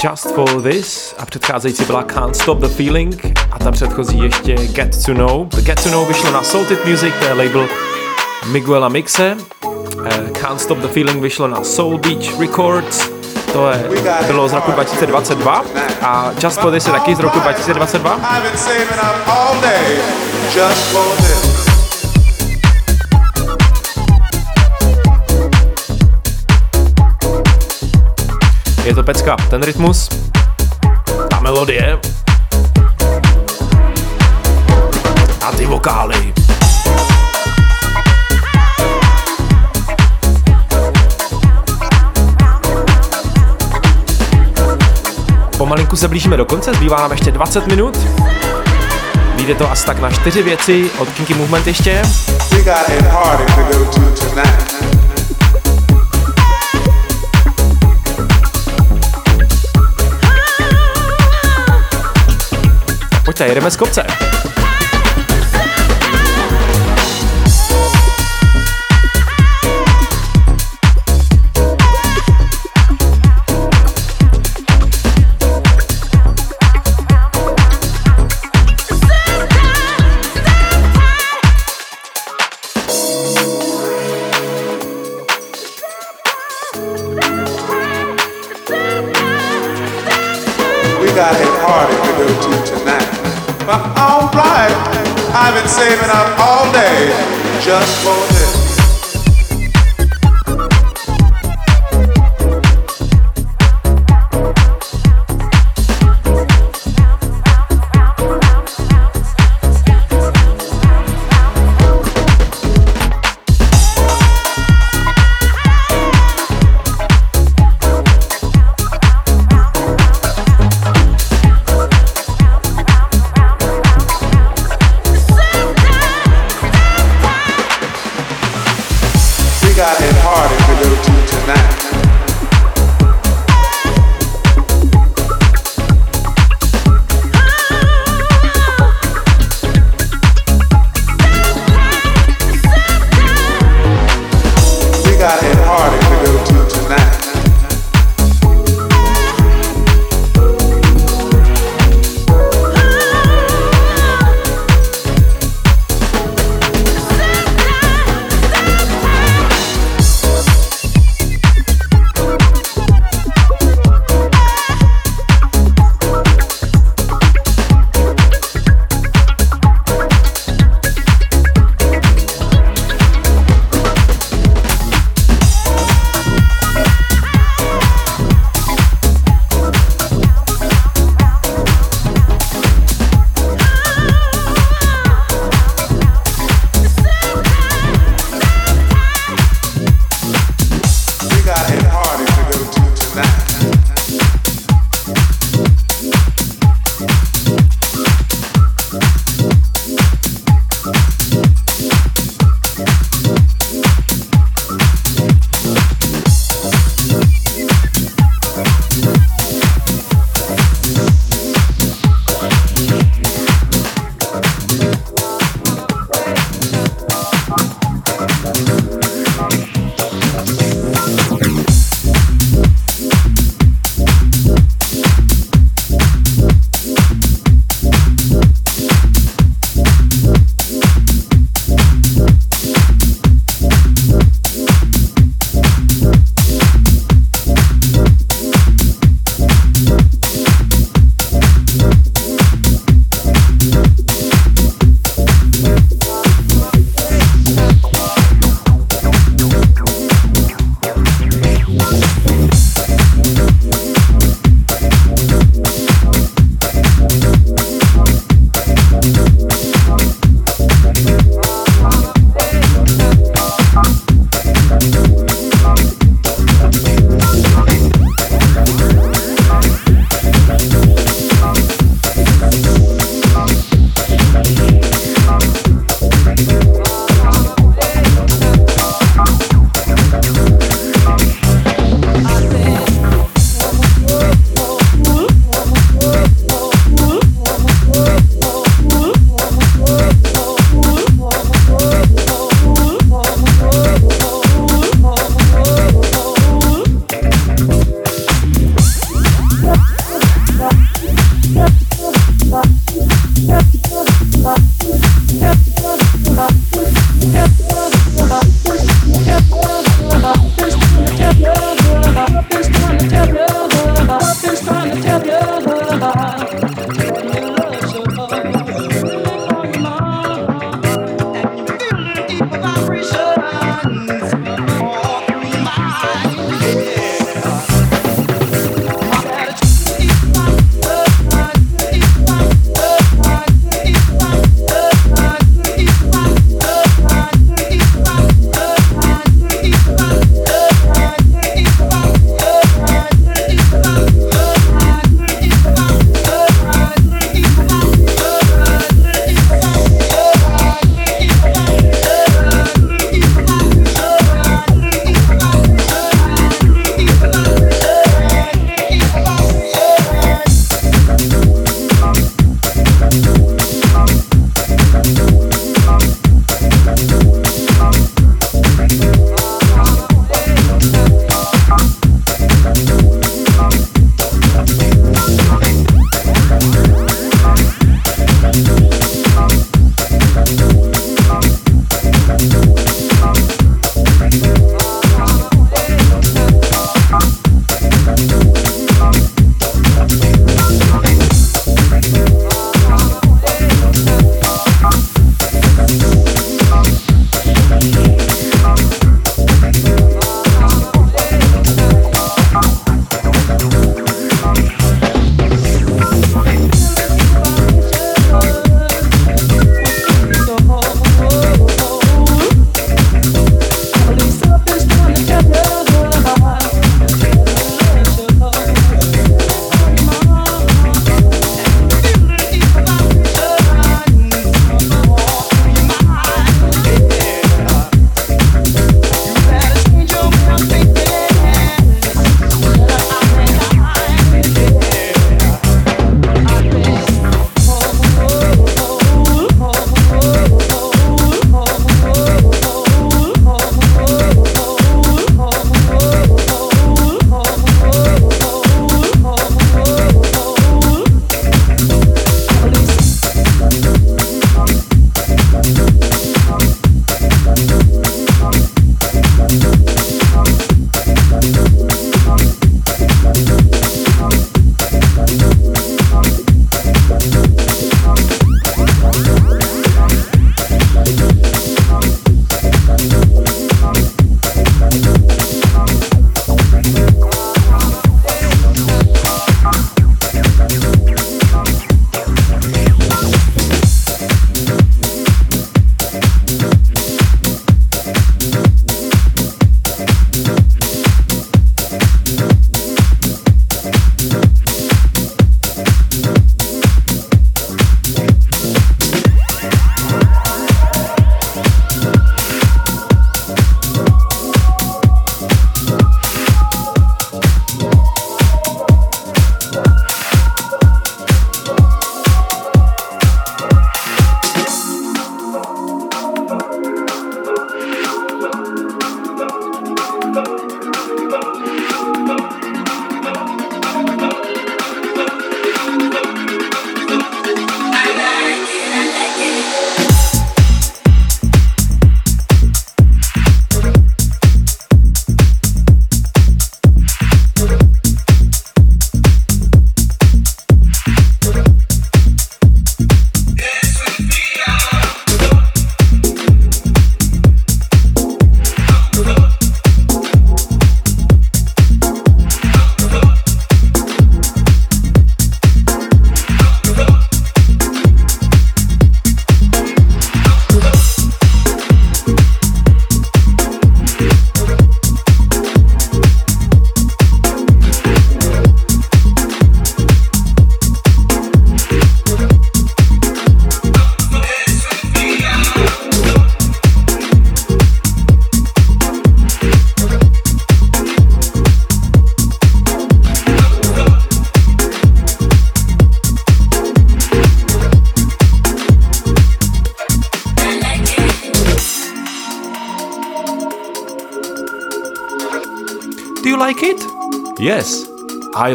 Speaker 1: Just For This a předcházející byla Can't Stop The Feeling a ta předchozí ještě Get To Know. The Get To Know vyšlo na Salted Music, to je label Miguela Mixe. Eh, Can't Stop The Feeling vyšlo na Soul Beach Records, to je, bylo z roku 2022 a Just For This je taky z roku 2022. Je to pecka, ten rytmus, ta melodie a ty vokály. Pomalinku se blížíme do konce, zbývá nám ještě 20 minut. Vyjde to asi tak na čtyři věci od Kinky Movement ještě. We got go to tonight. Pojďte, jedeme z kopce.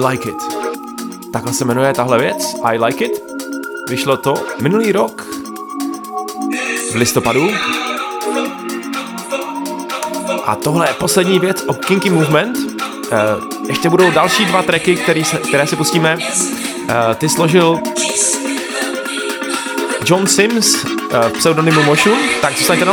Speaker 1: I like it. Takhle se jmenuje tahle věc, I like it. Vyšlo to minulý rok v listopadu. A tohle je poslední věc o Kinky Movement. Eh, ještě budou další dva tracky, který se, které si pustíme. Eh, ty složil John Sims v pseudonymu Motion, tak zůstaňte na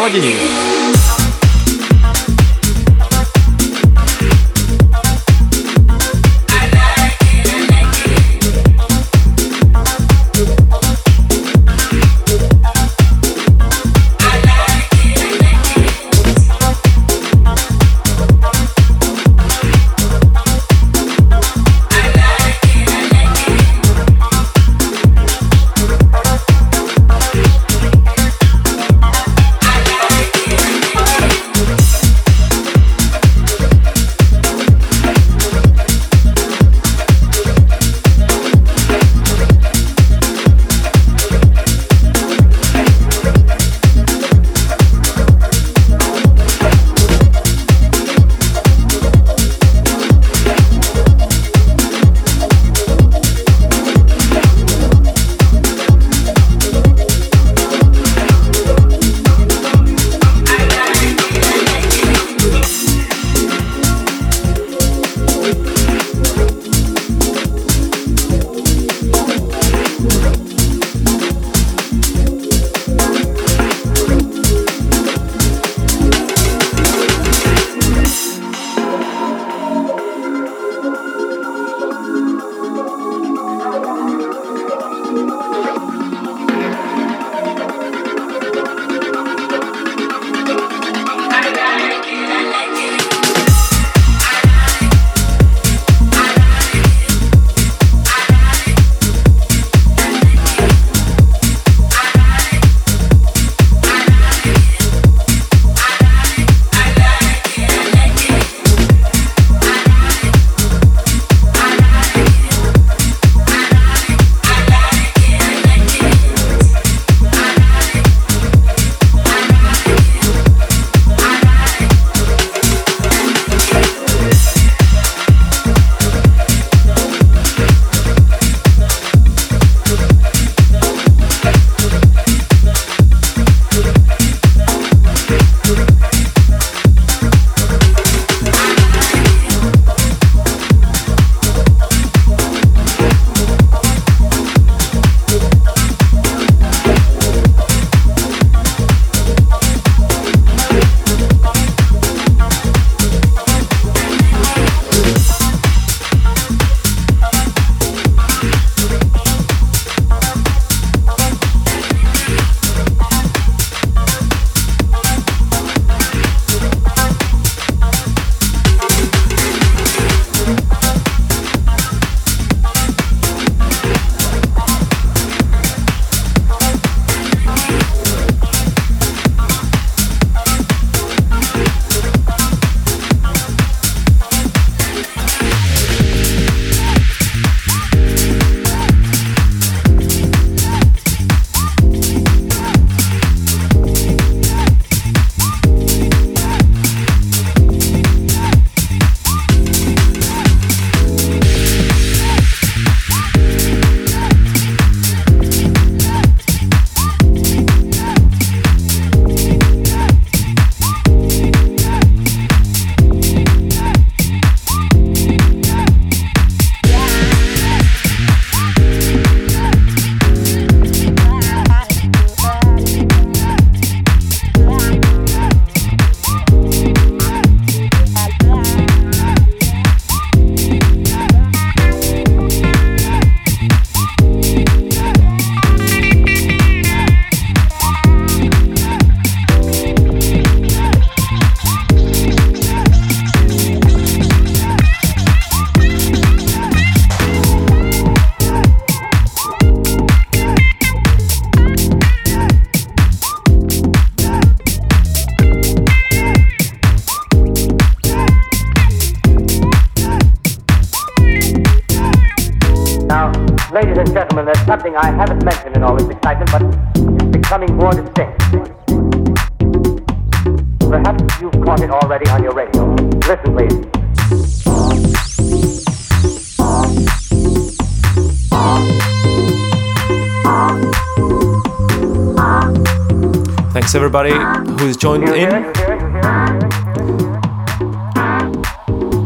Speaker 1: in.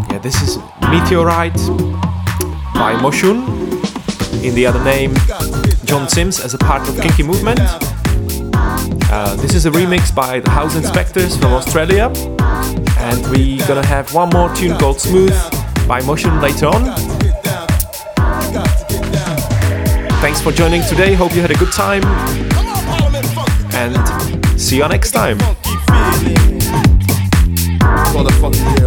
Speaker 1: Yeah, this is Meteorite by Moshun. In the other name, John Symms as a part of Kinky Movement. Uh, this is a remix by the House Inspectors from Australia. And we're gonna have one more tune called Smooth by Moshun later on. Thanks for joining today. Hope you had a good time. And see you next time.
Speaker 5: Motherfucking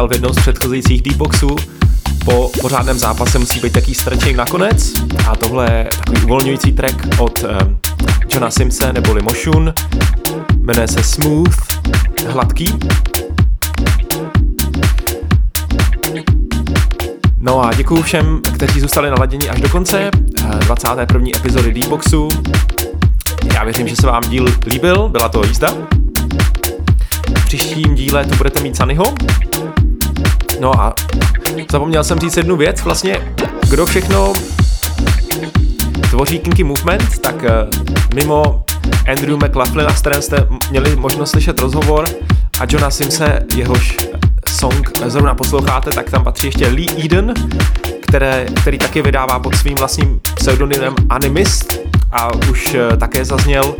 Speaker 1: říkal v jednom z předchozích Deepboxů, po pořádném zápase musí být taký stretching nakonec a tohle je takový uvolňující track od um, Johna Simse neboli Moshun, jmenuje se Smooth, hladký. No a děkuji všem, kteří zůstali naladěni až do konce 21. Eh, epizody Deepboxu. Já věřím, že se vám díl líbil, byla to jízda. V příštím díle tu budete mít Sanyho, No a zapomněl jsem říct jednu věc, vlastně kdo všechno tvoří Kinky Movement, tak eh, mimo Andrew McLaughlina, s kterým jste měli možnost slyšet rozhovor a Johna Simse, jehož song zrovna posloucháte, tak tam patří ještě Lee Eden, které, který taky vydává pod svým vlastním pseudonymem Animist a už eh, také zazněl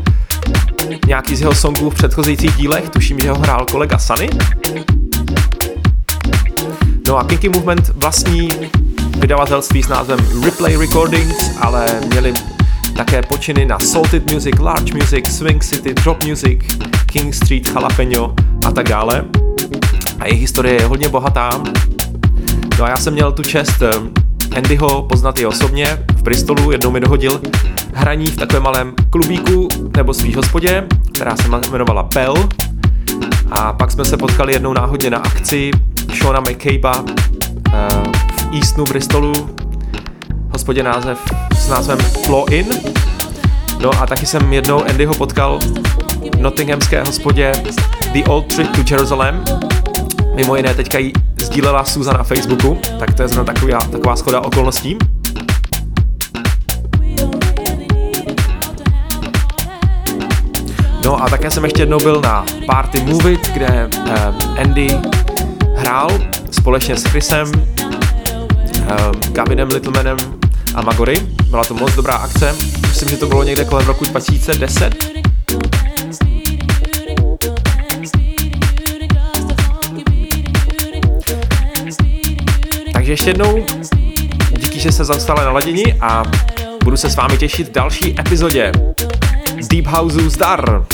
Speaker 1: nějaký z jeho songů v předchozích dílech, tuším, že ho hrál kolega Sunny. No a Kinky Movement vlastní vydavatelství s názvem Replay Recordings, ale měli také počiny na Salted Music, Large Music, Swing City, Drop Music, King Street, Jalapeno a tak dále. A jejich historie je hodně bohatá. No a já jsem měl tu čest eh, Andyho poznat i osobně v Bristolu, jednou mi dohodil hraní v takovém malém klubíku nebo svý hospodě, která se jmenovala Bell. A pak jsme se potkali jednou náhodně na akci Shona McCabe'a eh, v Eastnu Bristolu, hospodě název s názvem Flow In. No a taky jsem jednou Andyho potkal v Nottinghamské hospodě The Old Trip to Jerusalem. Mimo jiné teďka ji sdílela Suza na Facebooku, tak to je zrovna taková, taková schoda okolností. No a také jsem ještě jednou byl na Party Move It, kde eh, Andy hrál společně s Chrisem, eh, Gavinem Littlemanem a Magory. Byla to moc dobrá akce. Myslím, že to bylo někde kolem roku 2010. Takže ještě jednou díky, že se zastala na ladění a budu se s vámi těšit v další epizodě Deep Houseu zdar!